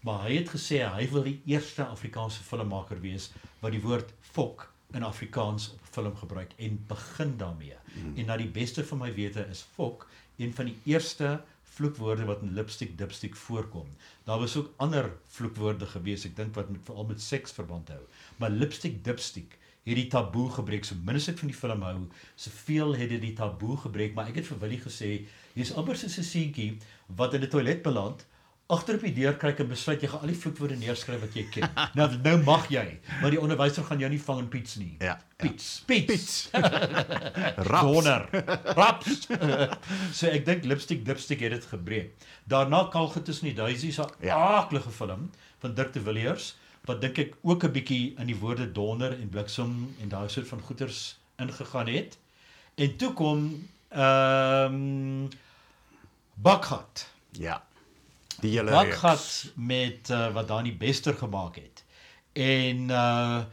Maar hy het gesê hy wil die eerste Afrikaanse filmmaker wees wat die woord fok in Afrikaans op film gebruik en begin daarmee. Mm. En na die beste van my wete is fok een van die eerste vloekwoorde wat in lipstick dipstick voorkom. Daar was ook ander vloekwoorde gewees, ek dink wat met veral met seks verband hou. Maar lipstick dipstick het die taboe gebreek. So min as ek van die film hou, soveel het dit die taboe gebreek, maar ek het vir Willie gesê, jy's amper soos 'n seentjie wat in 'n toilet beland, agter op die deur kyk en besluit jy gaan al die vloekwoorde neerskryf wat jy ken. nou nou mag jy, maar die onderwyser gaan jou nie vang in piets nie. Ja, ja. Piets, piets. Piets. Raps. Donder. Raps. so ek dink Lipstick Dipstick het dit gebreek. Daarna Kalge tussen die duisies 'n Ja. aaklige film van Dirk de Villiers wat dink ek ook 'n bietjie in die woorde donder en bliksem en daai soort van goeters ingegaan het. En toe kom ehm um, Bakhat. Ja. Die hele Bakgat met uh, wat Dani Bester gemaak het. En uh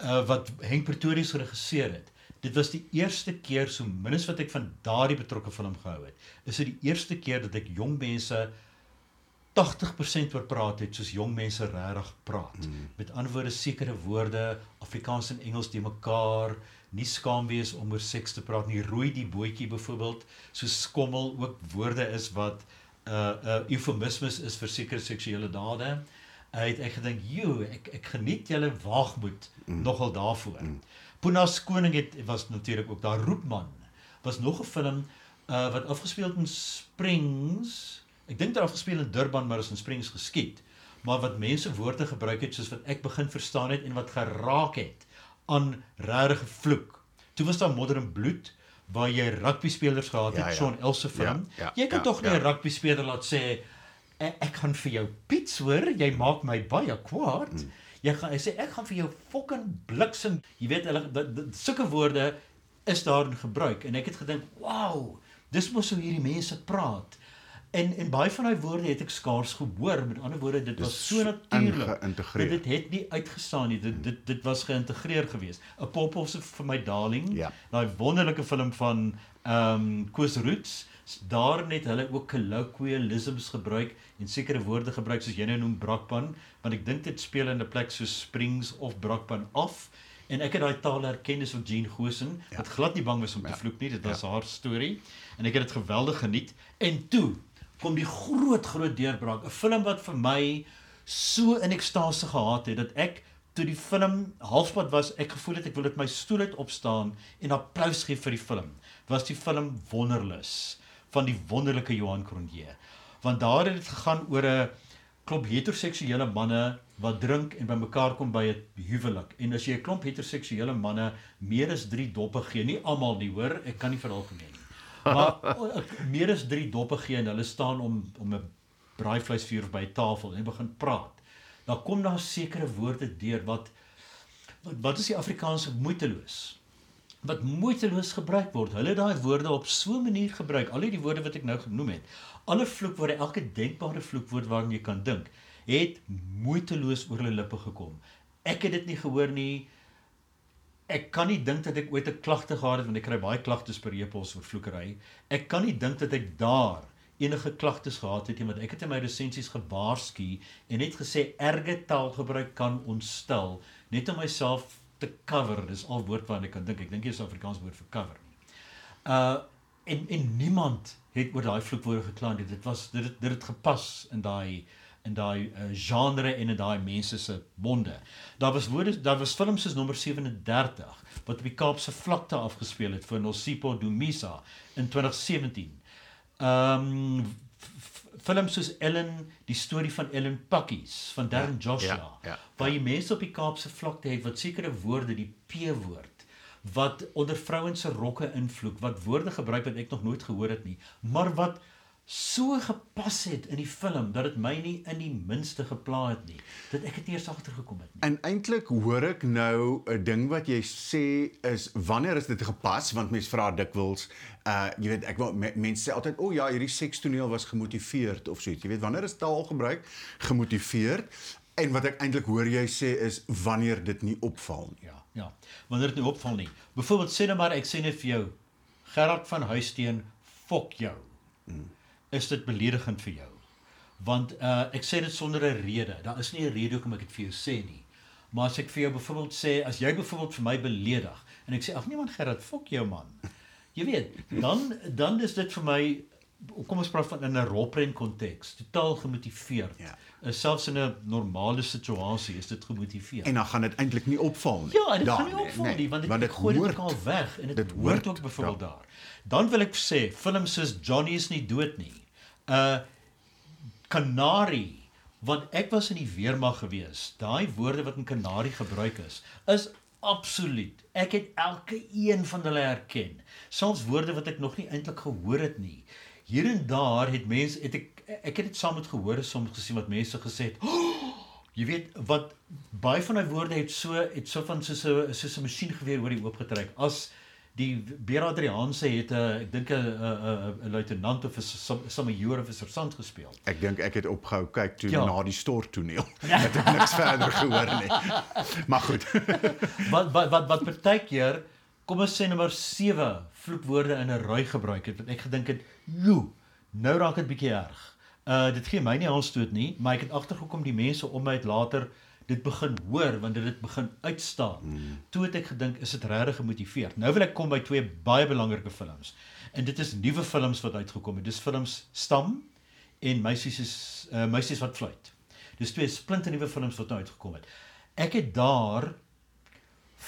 uh wat Henk Pretorius geregisseer het. Dit was die eerste keer so min as wat ek van daardie betrokke film gehou het. Is dit die eerste keer dat ek jong mense 80% oor praat het soos jong mense regtig praat. Mm. Met ander woorde sekere woorde, Afrikaans en Engels die mekaar, nie skaam wees om oor seks te praat nie. Rooi die bootjie byvoorbeeld, so skommel ook woorde is wat uh uh eufemismes is vir sekere seksuele dade. Hy het ek gedink, "Jo, ek ek geniet julle waagmoed mm. nogal daarvoor." Mm. Punas koning het was natuurlik ook daar Roepman. Was nog 'n film uh wat afgespeel het in Springs. Ek dink dit afgespeel in Durban, maar is in Springs geskied. Maar wat mense woorde gebruik het soos wat ek begin verstaan het en wat geraak het aan regte vloek. Toe was daar Modern Bloed waar jy rugby spelers gehad het, Ja, ja. Sean Else film. Ja, ja, jy kan ja, tog nie ja. 'n rugby speler laat sê ek, ek gaan vir jou piets hoor, jy maak my baie kwaad. Mm. Jy gaan hy sê ek gaan vir jou fucking bliksem. Jy weet hulle sulke woorde is daarin gebruik en ek het gedink, "Wow, dis mos hoe hierdie mense praat." En en baie van daai woorde het ek skaars gehoor. Met ander woorde, dit Dis was so natuurlik. Dit het nie uitgestaan nie. Dit dit dit was geïntegreer geweest. 'n Pophof se vir my darling. Ja. Daai wonderlike film van ehm um, Koos Roots. Daar net hulle ook colloquialisms gebruik en sekere woorde gebruik soos jy nou noem brakpan, want ek dink dit speel in 'n plek soos Springs of brakpan af. En ek het daai taal herken dis van Jean Gosen Ja. wat glad nie bang was om te Ja. vloek nie. Dit was haar storie en ek het dit geweldig geniet. En toe kom die groot groot deurbraak, 'n film wat vir my so in ekstase gehad het dat ek toe die film halfpad was, ek gevoel het ek wil dit my stoel uit opstaan en applous gee vir die film. Was die film Wonderlus van die wonderlike Johan Cronje. Want daar het dit gegaan oor 'n klomp heteroseksuele manne wat drink en bymekaar kom by 'n huwelik. En as jy 'n klomp heteroseksuele manne meer as 3 doppe gee, nie almal nie, hoor, ek kan nie veralgemeen nie. Maar ek meer as 3 doppe gee en hulle staan om om 'n braaivleisvuur by 'n tafel en begin praat. Dan kom daar sekere woorde deur wat wat, wat is die Afrikaanse moeiteloos? Wat moeiteloos gebruik word. Hulle daai woorde op so 'n manier gebruik. Al die woorde wat ek nou genoem het. Alle vloekwoorde, elke denkbare vloekwoord waaraan jy kan dink, het moeiteloos oor hulle lippe gekom. Ek het dit nie gehoor nie. Ek kan nie dink dat ek ooit 'n klagte gehad het want ek kry baie klagtes per e-pos oor vloekery. Ek kan nie dink dat ek daar enige klagtes gehad het nie want ek het in my resensies gewaarsku en net gesê erge taalgebruik kan ontstel net om myself te cover. Dis al woord waarna ek kan dink. Ek dink jy is Afrikaans woord vir cover nie. Uh en en niemand het oor daai vloekwoorde gekla nie. Dit was dit dit het gepas in daai in daai uh, genre en in daai mense se monde. Daar was woorde daar was films soos nommer 37 wat op die Kaapse vlakte afgespeel het vir Nosipo Dumisa in 2017. Ehm um, films soos Ellen, die storie van Ellen Pakkies van Darren ja, Joshua ja, ja, waar jy mense op die Kaapse vlakte het wat sekere woorde, die P-woord wat onder vrouens se rokke invloek, wat woorde gebruik wat ek nog nooit gehoor het nie, maar wat so gepas het in die film dat dit my nie in die minste gepla het nie dat ek dit eers agtergekom het nie. En eintlik hoor ek nou 'n ding wat jy sê is wanneer is dit gepas want mense vra dikwels uh jy weet ek wil me, mense sê altyd o oh, ja hierdie sekstoneel was gemotiveerd of so iets jy weet wanneer is taal gebruik gemotiveerd en wat ek eintlik hoor jy sê is wanneer dit nie opval nie. Ja, ja. Wanneer dit nie opval nie. Byvoorbeeld sê nou maar ek sê net vir jou Gerard van Huisteen fok jou. Hmm is dit beledigend vir jou. Want uh ek sê dit sonder 'n rede. Daar is nie 'n rede hoekom ek dit vir jou sê nie. Maar as ek vir jou byvoorbeeld sê as jy byvoorbeeld vir my beledig en ek sê ag nee man Gerard, fok jou man. Jy weet, dan dan is dit vir my kom ons praat van in 'n rolprent konteks, totaal gemotiveerd. Ja. Uh, selfs in 'n normale situasie is dit gemotiveerd. En dan gaan dit eintlik nie opval nie. Ja, dit gaan nie opval nee, nie want dit, want dit gooi dit al weg en dit, dit hoort ook byvoorbeeld ja. daar. Dan wil ek sê films soos Johnny is nie dood nie. Uh Canary want ek was in die weermag gewees. Daai woorde wat in Canary gebruik is, is absoluut. Ek het elke een van hulle herken. Soms woorde wat ek nog nie eintlik gehoor het nie. Hier en daar het mense het ek ek het dit saam met gehoor soms gesien wat mense gesê het. Oh, jy weet wat baie van daai woorde het so het so van soos 'n soos 'n masjiengeweer oor die oop getrek. As die Beer Adrianse het 'n uh, ek dink 'n 'n luitenant of 'n samajoor of 'n sergeant gespeel. Ek dink ek het opgehou kyk toe ja. na die stort toneel. het ek niks verder gehoor nie. Maar goed. wat wat wat wat partykeer kom ons sê nommer 7 vloekwoorde in 'n ry gebruik het wat ek gedink het, "Jo, nou raak dit bietjie erg." Uh dit gee my nie aanstoot nie, maar ek het agtergekom die mense om my het later dit begin hoor want dit het begin uitstaan. Hmm. Toe het ek gedink is dit regtig gemotiveerd. Nou wil ek kom by twee baie belangrike films. En dit is nuwe films wat uitgekom het. Dis films Stam en Meisies is uh Meisies wat fluit. Dis twee splinte nuwe films wat nou uitgekom het. Ek het daar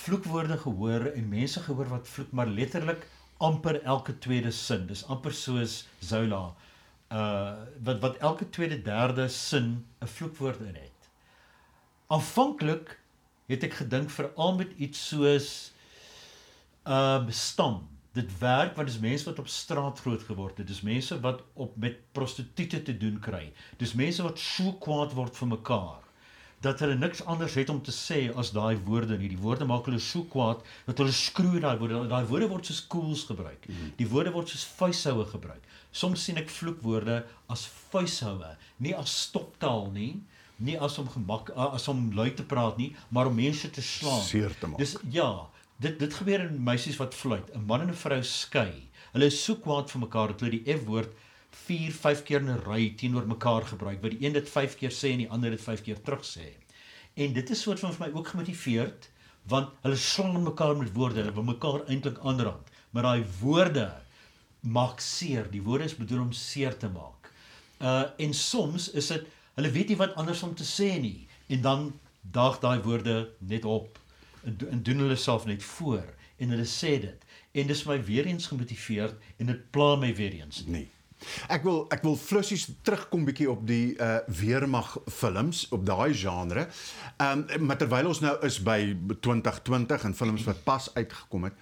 vloekwoorde gehoor en mense gehoor wat vloek maar letterlik amper elke tweede sin. Dis amper soos Zola uh wat wat elke tweede derde sin 'n vloekwoord in het. Aanvanklik het ek gedink veral met iets soos uh stam. Dit werk want dis mense wat op straat groot geword het. Dis mense wat op met prostituie te doen kry. Dis mense wat so kwaad word vir mekaar dat hulle niks anders het om te sê as daai woorde nie. Die woorde maak hulle so kwaad dat hulle skroei daai woorde. Daai woorde word soos koels gebruik. Mhm. Die woorde word soos vuishoue gebruik. Soms sien ek vloekwoorde as vuishoue, nie as stoptaal nie nie as om gemak as om lui te praat nie, maar om mense te slaan. Seer te maak. Dis ja, dit dit gebeur in meisies wat fluit. 'n Man en 'n vrou skei. Hulle is so kwaad vir mekaar dat hulle die F-woord 4, 5 keer in 'n ry teenoor mekaar gebruik. Waar die een dit 5 keer sê en die ander dit 5 keer terug sê. En dit is soort van vir my ook gemotiveerd want hulle slaan mekaar met woorde. Hulle wil mekaar eintlik aanrand. Maar daai woorde maak seer. Die woorde is bedoel om seer te maak. Uh en soms is dit Hulle weet nie wat anders om te sê nie en dan daag daai woorde net op en, en doen hulle self net voor en hulle sê dit en dis my weer eens gemotiveerd en dit pla my weer eens nee Ek wil ek wil flussies terugkom bietjie op die uh weermag films op daai genre. Ehm um, maar terwyl ons nou is by 2020 en films wat pas uitgekom het.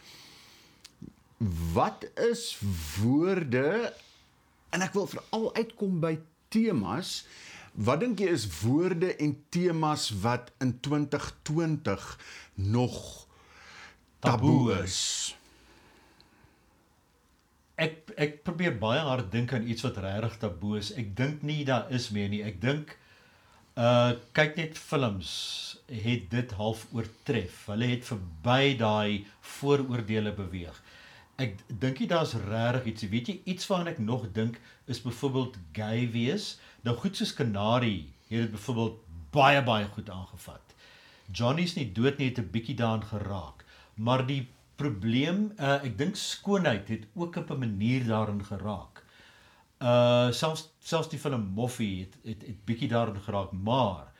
wat is woorde en ek wil veral uitkom by temas. Wat dink jy is woorde en temas wat in 2020 nog taboe is? Ek ek probeer baie hard dink aan iets wat regtig taboe is. Ek dink nie daar is meer nie. Ek dink uh kyk net films het dit half oortref. Hulle het verby daai vooroordeele beweeg. Ek dink nie daar's regtig iets. Weet jy iets waaraan ek nog dink is byvoorbeeld gay wees. Nou goed soos Kanarie het dit byvoorbeeld baie baie goed aangevat. Johnny's nie dood nie het 'n bietjie daarin geraak. Maar die probleem, uh, ek dink skoonheid het ook op 'n manier daarin geraak. Uh selfs selfs die film Moffie het het, het bietjie daarin geraak, maar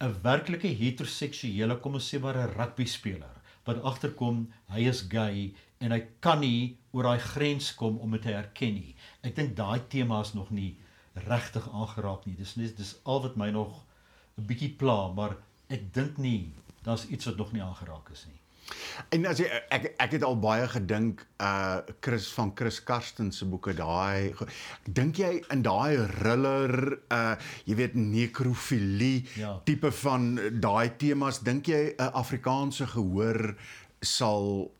'n werklike heteroseksuele, kom ons sê maar 'n rugby speler wat agterkom hy is gay en hy kan nie oor daai grens kom om dit te erken nie. Ek dink daai tema is nog nie regtig aangeraak nie. Dis net dis al wat my nog 'n bietjie pla, maar ek dink nie daar's iets wat nog nie aangeraak is nie. En as jy ek ek het al baie gedink uh Chris van Chris Karsten se boeke daai dink jy in daai thriller uh jy weet nekrofilie Ja. tipe van daai temas dink jy 'n Afrikaanse gehoor sal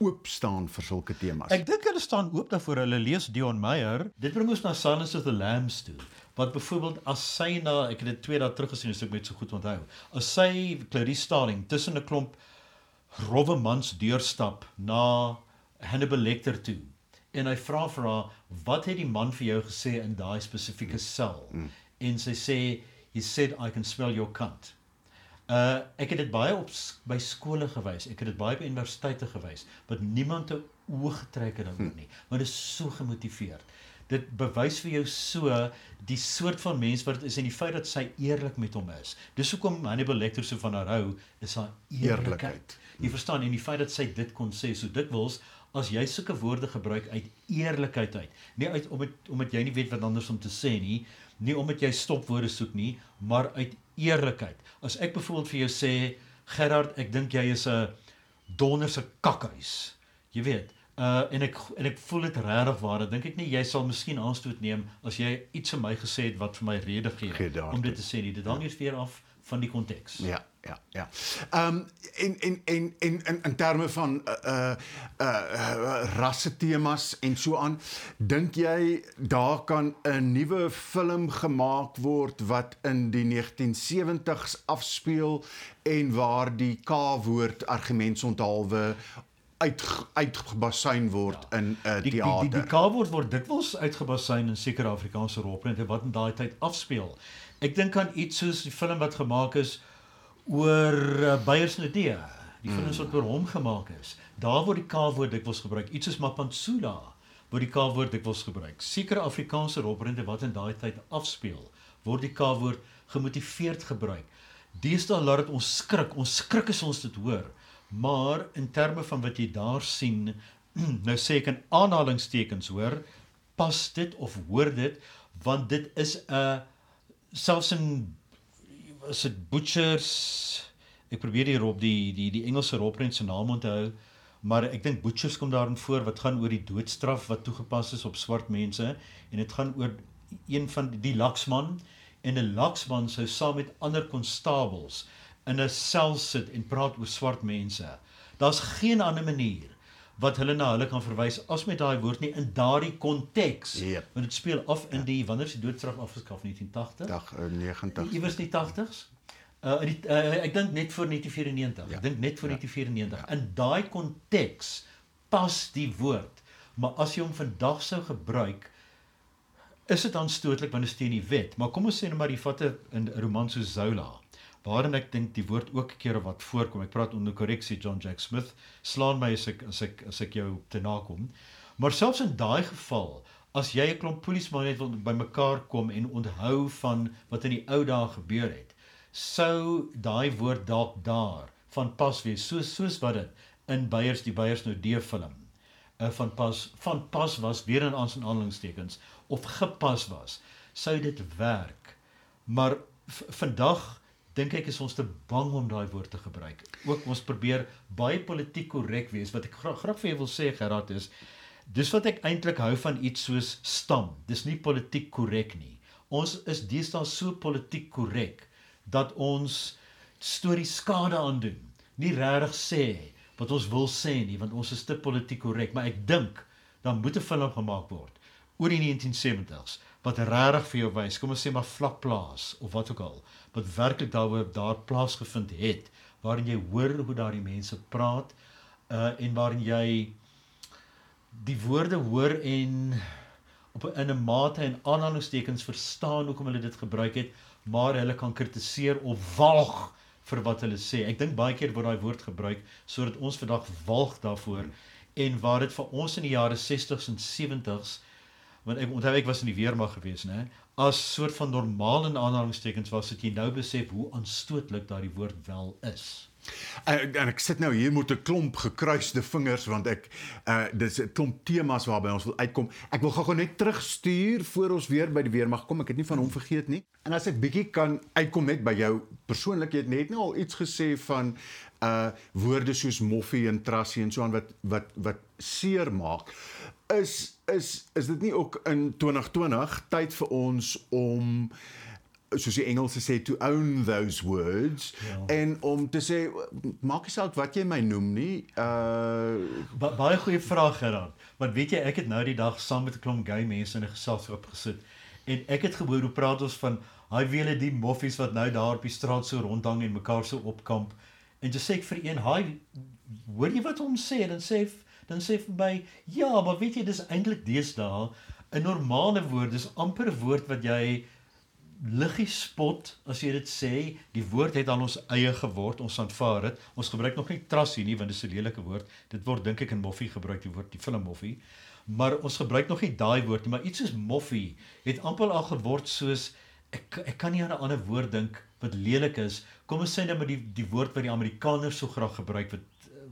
oop staan vir sulke temas? Ek dink hulle staan oop daarvoor. Hulle lees Dion Meyer. Dit bring ons na Silence of the Lambs toe. Wat byvoorbeeld as sy na ek het dit twee dae terug gesien, as ek net so goed onthou. As sy Clarice Starling tussen 'n klomp rowwe mans deurstap na Hannibal Lecter toe en hy vra vir haar wat het die man vir jou gesê in daai spesifieke sel mm. en sy sê he said I can smell your cunt. Uh ek het dit baie op by skole gewys. Ek het dit baie by universiteite gewys wat niemand 'n oog getrek het daaroor nie, maar dit is so gemotiveerd. Dit bewys vir jou so die soort van mens wat is en die feit dat sy eerlik met hom is. Dis hoekom Hannibal Lecter so van haar hou, is haar eerlikheid. Eerlikheid. Jy verstaan en die feit dat sy dit kon sê so dikwels as jy sulke woorde gebruik uit eerlikheid uit, nie uit omdat omdat jy nie weet wat anders om te sê nie, nie omdat jy stopwoorde soek nie, maar uit eerlikheid. As ek byvoorbeeld vir jou sê, Gerard, ek dink jy is 'n donderse kakhuis. Jy weet, uh en ek en ek voel dit regtig waar. Dan dink ek nie jy sal miskien aanstoot neem as jy iets vir my gesê het wat vir my rede gee om dit te sê nie. Dit hang eers weer af van die konteks. Ja, ja, ja. Ehm um, en en en en in in terme van uh uh, uh rasse temas en so aan, dink jy daar kan 'n nuwe film gemaak word wat in die 1970s afspeel en waar die K-woord argumentsonthaalwe uit uitgebasuin word ja. in 'n uh, Die die die, teater? die K-woord word dikwels uitgebasuin in sekere Afrikaanse rolprente wat in daai tyd afspeel. Ek dink aan iets soos die film wat gemaak is oor uh, Beyers Nadia. Die films wat oor hom gemaak is. Daar word die K-woord dikwels gebruik. Iets soos Mapantsula word die K-woord dikwels gebruik. Sekere Afrikaanse rolprente wat in daai tyd afspeel, word die K-woord gemotiveerd gebruik. Deesdae laat dit ons skrik. Ons skrik as ons dit hoor. Maar in terme van wat jy daar sien, nou sê ek in aanhalingstekens hoor, pas dit of hoor dit want dit is 'n selfs in is dit butchers ek probeer hier op die die die Engelse rolprent se naam onthou maar ek dink butchers kom daarin voor wat gaan oor die doodstraf wat toegepas is op swart mense en dit gaan oor een van die, die laksman en 'n laksman sou saam met ander konstabels in 'n sel sit en praat oor swart mense. Daar's geen ander manier wat hulle na hulle kan verwys as met daai woord nie in daardie konteks. Yep. Want dit speel af in die wanneer is die doodstraf afgeskaf 1980? dag uh, 90. Iewers in die 80s. Uh, in die, uh ek dink net voor 1994. Ja. Ek dink net voor Ja. 1994. In daai konteks pas die woord. Maar as jy hom vandag sou gebruik, is dit aanstootlik want dit is teen die wet. Maar kom ons sê nou maar jy vat 'n 'n roman soos Zola waarin ek dink die woord ook 'n keer of wat voorkom. Ek praat onder korreksie John Jack Smith. Slaan my as ek as ek as ek jou te nakom. Maar selfs in daai geval, as jy 'n klomp polismanne net wil bymekaar kom en onthou van wat in die ou dae gebeur het, sou daai woord dalk daar van pas wees, soos soos wat dit in Beyers die Beyers nou D film uh, van pas van pas was weer in aan aanhalingstekens of gepas was, sou dit werk. Maar vandag dink ek is ons te bang om daai woord te gebruik. Ook ons probeer baie politiek korrek wees. Wat ek graag graag vir jou wil sê Gerard is dis wat ek eintlik hou van iets soos stam. Dis nie politiek korrek nie. Ons is deesdae so politiek korrek dat ons stories skade aandoen. Nie regtig sê wat ons wil sê nie want ons is te politiek korrek, maar ek dink dan moet 'n film gemaak word oor die 1970s wat regtig vir jou wys, kom ons sê maar vlakplaas of wat ook al, wat werklik daaroor daar plaasgevind het waarin jy hoor hoe daardie mense praat uh en waarin jy die woorde hoor en op 'n in 'n mate en aanhalingstekens verstaan hoekom hulle dit gebruik het, maar hulle kan kritiseer of walg vir wat hulle sê. Ek dink baie keer word daai woord gebruik sodat ons vandag walg daarvoor en waar dit vir ons in die jare 60s en 70s want ek onthou ek was in die weermag gewees, né? As soort van normaal in aanhalingstekens was dit jy nou besef hoe aanstootlik daardie woord wel is. En, en ek sit nou hier met 'n klomp gekruiste vingers want ek uh dis 'n klomp temas waarby ons wil uitkom. Ek wil gou-gou net terugstuur voor ons weer by die weermag kom. Ek het nie van hom vergeet nie. En as ek bietjie kan uitkom net by jou persoonlik, het net nou al iets gesê van uh woorde soos moffie en trassie en so aan wat wat wat seer maak. Is is is dit nie ook in 2020 tyd vir ons om soos die Engelse sê to own those words ja. en om te sê maak nie saak wat jy my noem nie. Uh ba baie goeie vraag Gerard. Want weet jy ek het nou die dag saam met 'n klomp gay mense in 'n geselskap gesit en ek het gehoor hoe praat ons van hy wiele die moffies wat nou daar op die straat so rondhang en mekaar so opkamp en jy sê ek vir een hy hoor jy wat hom sê dan sê dan sê vir my ja maar weet jy dis eintlik deesdae 'n normale woord dis amper 'n woord wat jy liggie spot as jy dit sê. Die woord het aan ons eie geword ons aanvaar dit ons gebruik nog nie trassie nie want dit is 'n lelike woord. Dit word dink ek in moffie gebruik die woord die film moffie. Maar ons gebruik nog nie daai woord nie maar iets soos moffie het amper al geword soos ek ek kan nie aan 'n ander woord dink wat lelik is. Kom ons sê net maar die die woord wat die Amerikaners so graag gebruik wat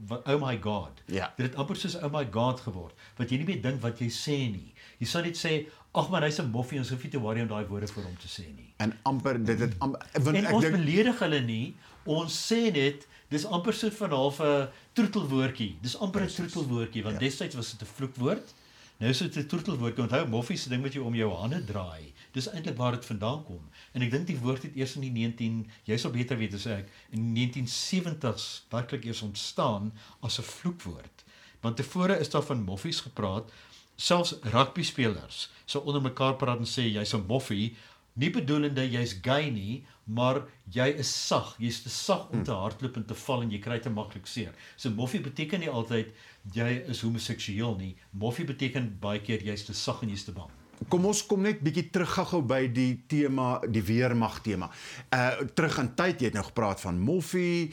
wat oh my god. Ja. Dit het amper soos oh my god geword. Wat jy nie meer dink wat jy sê nie. Jy sal net sê ag maar hy's 'n moffie ons hoef nie te worry om daai woorde vir hom te sê nie. En amper dit het amper want en ons denk, beledig hulle nie. Ons sê net dis amper so van half 'n troetelwoordjie. Dis amper 'n troetelwoordjie want ja. destyds was dit 'n vloekwoord. Nou is dit 'n troetelwoordjie. Onthou moffie se ding wat jy om jou hande draai. Dis eintlik waar dit vandaan kom. En ek dink die woord het eers in die 19 jy sal beter weet as ek in die 1970s werklik eers ontstaan as 'n vloekwoord. Want tevore is daar van moffies gepraat, selfs rugby spelers sou onder mekaar praat en sê jy's 'n moffie, nie bedoelende jy's gay nie, maar jy is sag, jy's te sag om te hardloop en te val en jy kry te maklik seer. So moffie beteken nie altyd jy is homoseksueel nie. Moffie beteken baie keer jy's te sag en jy's te bang. Kom ons kom net bietjie terug gou by die tema, die weermag tema. Uh terug in tyd, jy het nou gepraat van Moffie,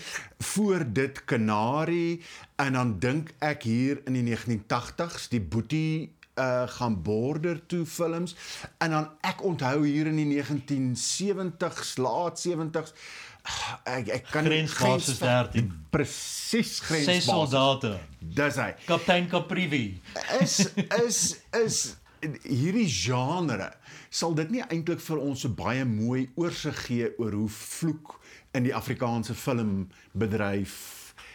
voor dit Kanarie en dan dink ek hier in die 1980s die Boetie uh gaan border toe films en dan ek onthou hier in die 1970s, laat 70s ek ek kan grensbasis 13 presies grensbasis. Ses soldate. Dis hy. Kaptein Caprivi. Is is is hierdie genre sal dit nie eintlik vir ons so baie mooi oorsig gee oor hoe vloek in die Afrikaanse filmbedryf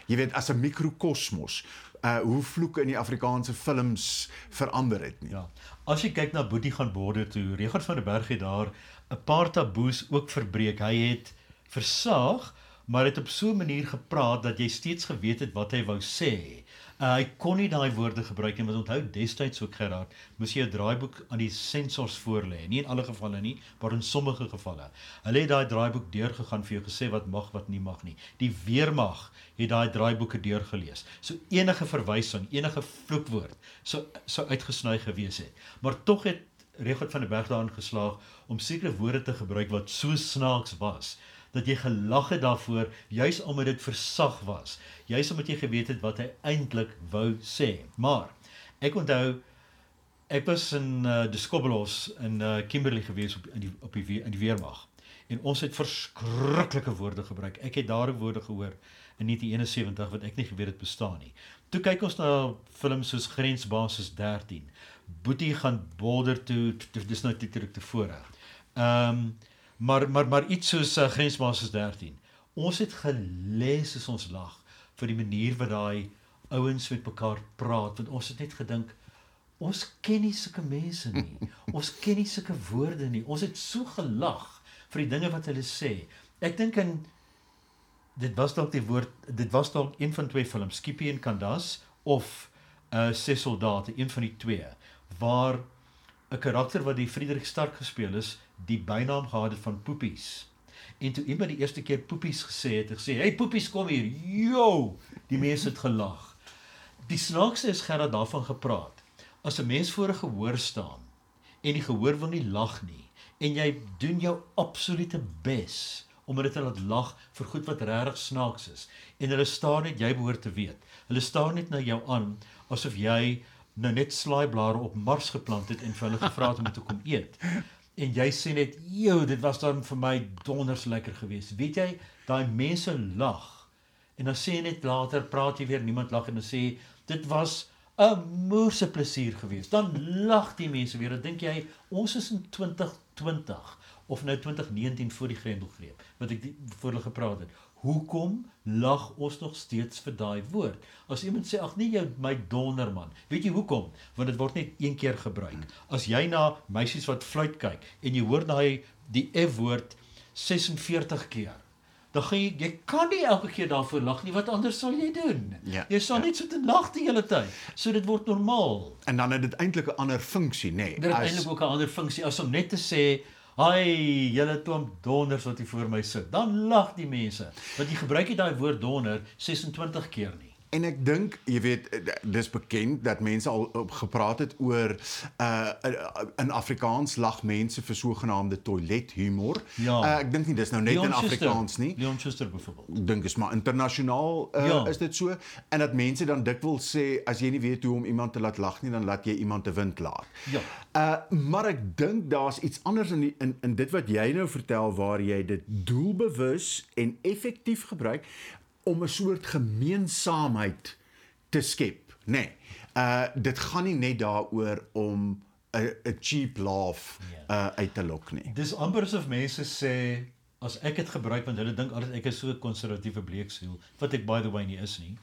jy weet as 'n mikrokosmos uh hoe vloek in die Afrikaanse films verander het nie ja as jy kyk na Boetie gaan borde toe Regard van der Berg het daar 'n paar taboes ook verbreek hy het versaag maar het op so 'n manier gepraat dat jy steeds geweet het wat hy wou sê Uh, hy kon nie daai woorde gebruik nie, want onthou destyds ook geraak, moes jy 'n draaiboek aan die sensors voorlê, nie in alle gevalle nie, maar in sommige gevalle. Hulle het daai draaiboek deurgegaan vir jou gesê wat mag, wat nie mag nie. Die weermag het daai draaiboeke deurgelees. So enige verwysing, enige vloekwoord sou sou uitgesny gewees het. Maar tog het Regot van der Berg daarin geslaag om sekere woorde te gebruik wat so snaaks was dat jy gelag het daarvoor juis omdat dit versag was. Juis omdat jy geweet het wat hy eintlik wou sê. Maar ek onthou ek was in uh, die Skobbelos in uh, Kimberley gewees op in die op die in die weermag. En ons het verskriklike woorde gebruik. Ek het daar woorde gehoor in 1971 wat ek nie geweet het bestaan nie. Toe kyk ons na films soos Grensbasis 13 Boetie gaan border toe dis nou dit terug tevore ehm um, Maar maar maar iets soos uh, Grensmasters 13. Ons het gelees as ons lag vir die manier wat daai ouens met mekaar praat want ons het net gedink ons ken nie sulke mense nie. Ons ken nie sulke woorde nie. Ons het so gelag vir die dinge wat hulle sê. Ek dink in dit was dalk die woord dit was dalk een van twee films Skippy en Candace of uh Ses soldate een van die twee waar 'n karakter wat die Friedrich Stark gespeel is die bynaam gehad het van Poepies. En toe iemand die eerste keer Poepies gesê het gesê hey Poepies kom hier. Yo die mense het gelag. Die snaakste is gerad daarvan gepraat. As 'n mens voor 'n gehoor staan en die gehoor wil nie lag nie en jy doen jou absolute bes om hulle te laat lag vir goed wat regtig snaaks is en hulle staan net jy behoort te weet hulle staan net na jou aan asof jy nou net slaaiblare op Mars geplant het en vir hulle gevra het om te kom eet en jy sê net joe dit was dan vir my donders lekker geweest weet jy daai mense lag en dan sê jy net later praat jy weer niemand lag en dan sê dit was 'n moerse plesier geweest. Dan lag die mense weer. Dan dink jy ons is in 2020 of nou 2019 voor die Grendelgreep wat ek die, voor hulle gepraat het. Hoekom lag ons nog steeds vir daai woord? As iemand sê ag nee jy my donder man. Weet jy hoekom? Want dit word net een keer gebruik. As jy na meisies wat fluit kyk en jy hoor daai die F woord 46 keer dan gaan jy jy kan nie elke keer daarvoor lag nie wat anders sal jy doen Ja, jy sal ja. net so te lag die hele tyd so dit word normaal En dan het dit eintlik 'n ander funksie, nê? dit het eintlik ook 'n ander funksie as om net te sê Ai, julle klomp donders wat hier voor my sit. Dan lag die mense. Want jy gebruik nie daai woord donder 26 keer nie. En ek dink, jy weet, eh, dis bekend dat mense al op gepraat het oor uh in Afrikaans lag mense vir sogenaamde toilethumor. Ja. Uh, ek dink nie dis nou net in Afrikaans nie. Leon Schuster byvoorbeeld. Dink is maar internasionaal uh, Ja. is dit so en dat mense dan dikwels sê as jy nie weet hoe om iemand te laat lag nie dan laat jy iemand te wind laat. Ja. Uh maar ek dink daar's iets anders in die, in in dit wat jy nou vertel waar jy dit doelbewus en effektief gebruik om 'n soort gemeensaamheid te skep, nê. Nee. Uh dit gaan nie net daaroor om 'n 'n cheap laugh Ja. uh uit te lok nie. Dis amper asof mense sê as ek dit gebruik want hulle dink altyd ek is so 'n konservatiewe bleeksiel wat ek by the way nie is nie.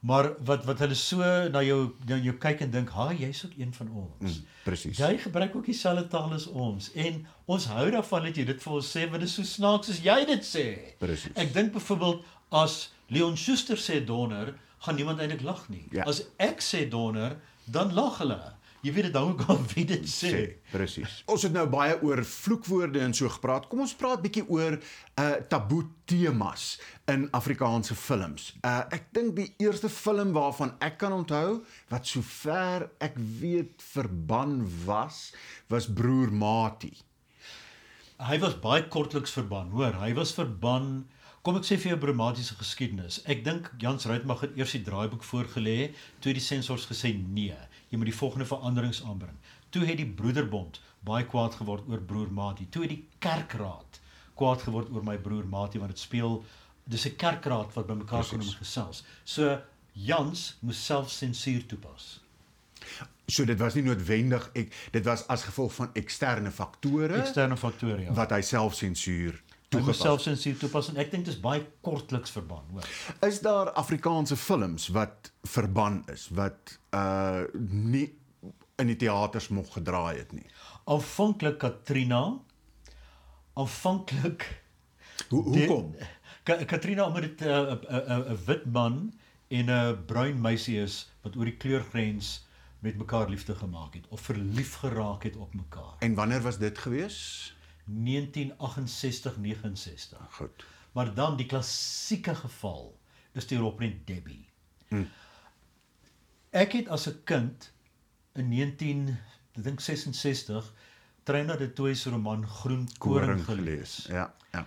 Maar wat wat hulle so na jou na jou kyk en dink, "Ha, jy's ook een van ons." Mm, presies. Jy gebruik ook dieselfde taal as ons en ons hou daarvan dat jy dit vir ons sê want dit is so snaaks as jy dit sê. Presies. Ek dink byvoorbeeld as Leon Schuster sê donder, gaan niemand eintlik lag nie. Ja. As ek sê donder, dan lag hulle. Jy weet dit hang ook af wie dit sê. sê. Presies. Ons het nou baie oor vloekwoorde en so gepraat. Kom ons praat bietjie oor uh taboe temas in Afrikaanse films. Uh ek dink die eerste film waarvan ek kan onthou wat sover ek weet verban was, was Broer Mati. Hy was baie kortliks verban, hoor. Hy was verban Kom ek sê vir jou dramatiese geskiedenis. Ek dink Jans Ruitmag het eers die draaiboek voorgelê, toe die sensors gesê nee, jy moet die volgende veranderings aanbring. Toe het die Broederbond baie kwaad geword oor broer Mati. Toe het die kerkraad kwaad geword oor my broer Mati want dit speel dis 'n kerkraad wat bymekaar kom om gesels. So Jans moes self sensuur toepas. So dit was nie noodwendig ek dit was as gevolg van eksterne faktore Eksterne faktore ja. wat hy self sensuur toegepas. self sensuur toepas en ek dink dis baie kortliks verban, hoor. Is daar Afrikaanse films wat verban is wat uh nie in die teaters mag gedraai het nie? Aanvanklik Katrina. Aanvanklik Hoe hoekom? Ka Katrina omdat dit 'n 'n 'n 'n wit man en 'n bruin meisie is wat oor die kleurgrens met mekaar liefde gemaak het of verlief geraak het op mekaar. En wanneer was dit gewees? 1968 69. Goed. Maar dan die klassieke geval is die Roprent Debbie. Hmm. Ek het as 'n kind in 19 ek dink 66 Treina de Toey se roman Groen Koring gelees. Ja, ja.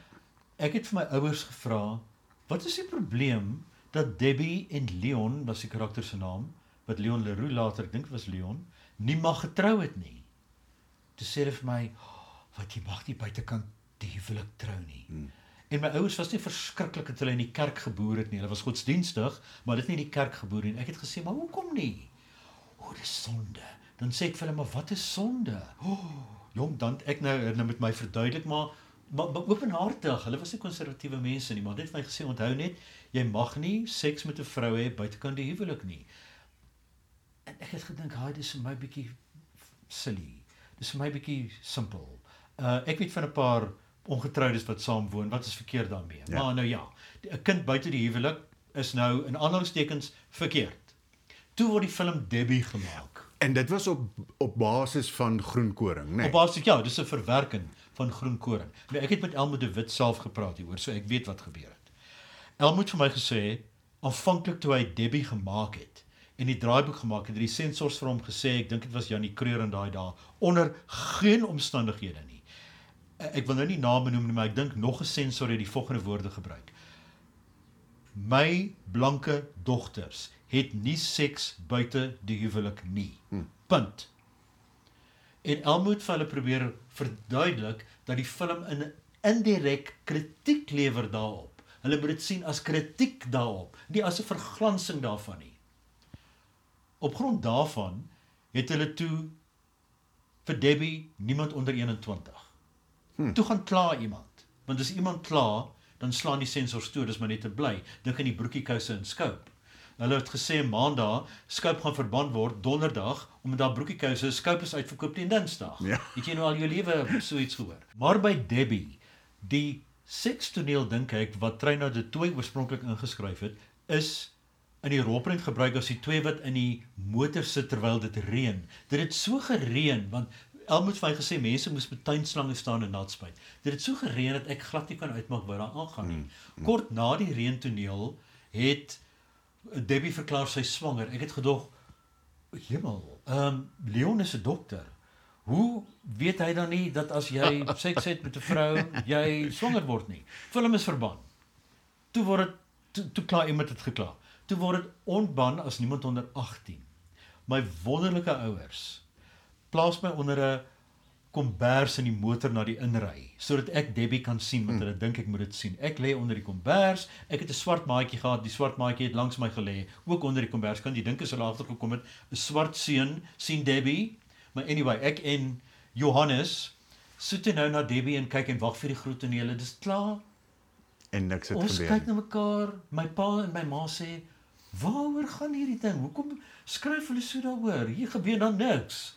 Ek het vir my ouers gevra, "Wat is die probleem dat Debbie en Leon, was die karakter se naam, wat Leon Leroux later ek dink was Leon, nie mag getrou het nie?" Toe sê hulle vir my, "Wat jy mag nie buitekant die huwelik trou nie." Hmm. En my ouers was nie verskriklik dat hulle in die kerk geboer het nie. Hulle was godsdienstig, maar dit nie in die kerk geboer nie. En Ek het gesê, "Maar hoekom nie?" O, dis sonde. Dan sê ek vir hulle, "Maar wat is sonde?" O, jong, dan ek nou nou met my verduidelik, maar maar, maar openhartig. Hulle was nie konservatiewe mense nie, maar dit het my gesê onthou net jy mag nie seks met 'n vrou hê buitekant die huwelik nie. En ek het gedink, "Haai, dis vir my bietjie silly. Dis vir my bietjie simpel." Uh ek weet van 'n paar ongetroudes wat saam woon. Wat is verkeerd daarmee? Ja. Maar nou ja, 'n kind buite die huwelik is nou in aanhalingstekens verkeerd. Toe word die film Debbie gemaak. En dit was op op basis van groenkoring, né? Nee. Op basis ja, dis 'n verwerking van groenkoring. Nou ek het met Elmo de Wit self gepraat hieroor, so ek weet wat gebeur het. Elmo het vir my gesê aanvanklik toe hy Debbie gemaak het en die draaiboek gemaak het, het die sensors vir hom gesê, ek dink dit was Janie Kreur in daai dae, onder geen omstandighede nie. Eh, Ek wil nou nie name noem nie, maar ek dink nog 'n sensor het die volgende woorde gebruik. My blanke dogters het nie seks buite die huwelik nie. Punt. En Elmo het vir hulle probeer verduidelik dat die film 'n indirek kritiek lewer daarop. Hulle moet dit sien as kritiek daarop, nie as 'n verglansing daarvan nie. Op grond daarvan het hulle toe vir Debbie niemand onder 21. Hm. Toe gaan kla iemand. Want as iemand kla, dan slaan die sensors toe, dis maar net te bly. Dink aan die broekiekouse in Scope. Hulle het gesê maandag Scope gaan verband word donderdag omdat daar broekiekouse is. Scope is uitverkoop teen Dinsdag. Ja. Het jy nou al jou lewe so iets gehoor? Maar by Debbie, die sekstoneel dink ek wat Trina de Tooi oorspronklik ingeskryf het, is in die rolprent gebruik as die twee wat in die motor sit terwyl dit reën. Dit het so gereën want Elmoet vir my gesê mense moes met tuinslange staan en nat spuit. Dit het so gereën dat ek glad nie kan uitmaak wat daar aangaan nie. Kort na die reëntoneel het Debbie verklaar sy swanger. Ek het gedog hemel, ehm um, Leon is 'n dokter. Hoe weet hy dan nie dat as jy seks het met 'n vrou, jy swanger word nie? Film is verban. Toe word dit toe, toe klaar iemand het gekla. Toe word dit ontban as niemand onder 18. My wonderlike ouers plaas my onder 'n kombers in die motor na die inry sodat ek Debbie kan sien wat hulle dink ek moet dit sien. Ek lê onder die kombers. Ek het 'n swart maatjie gehad. Die swart maatjie het langs my gelê, ook onder die kombers. Kan jy dink as hulle agtergekom het, 'n swart seun sien Debbie. Maar anyway, ek en Johannes sit toe nou na Debbie en kyk en wag vir die groot tonele. Dis klaar. En niks het Ons gebeur. kyk na mekaar. My pa en my ma sê, "Waaroor gaan hierdie ding? Hoekom skryf hulle so daaroor? Hier gebeur dan niks."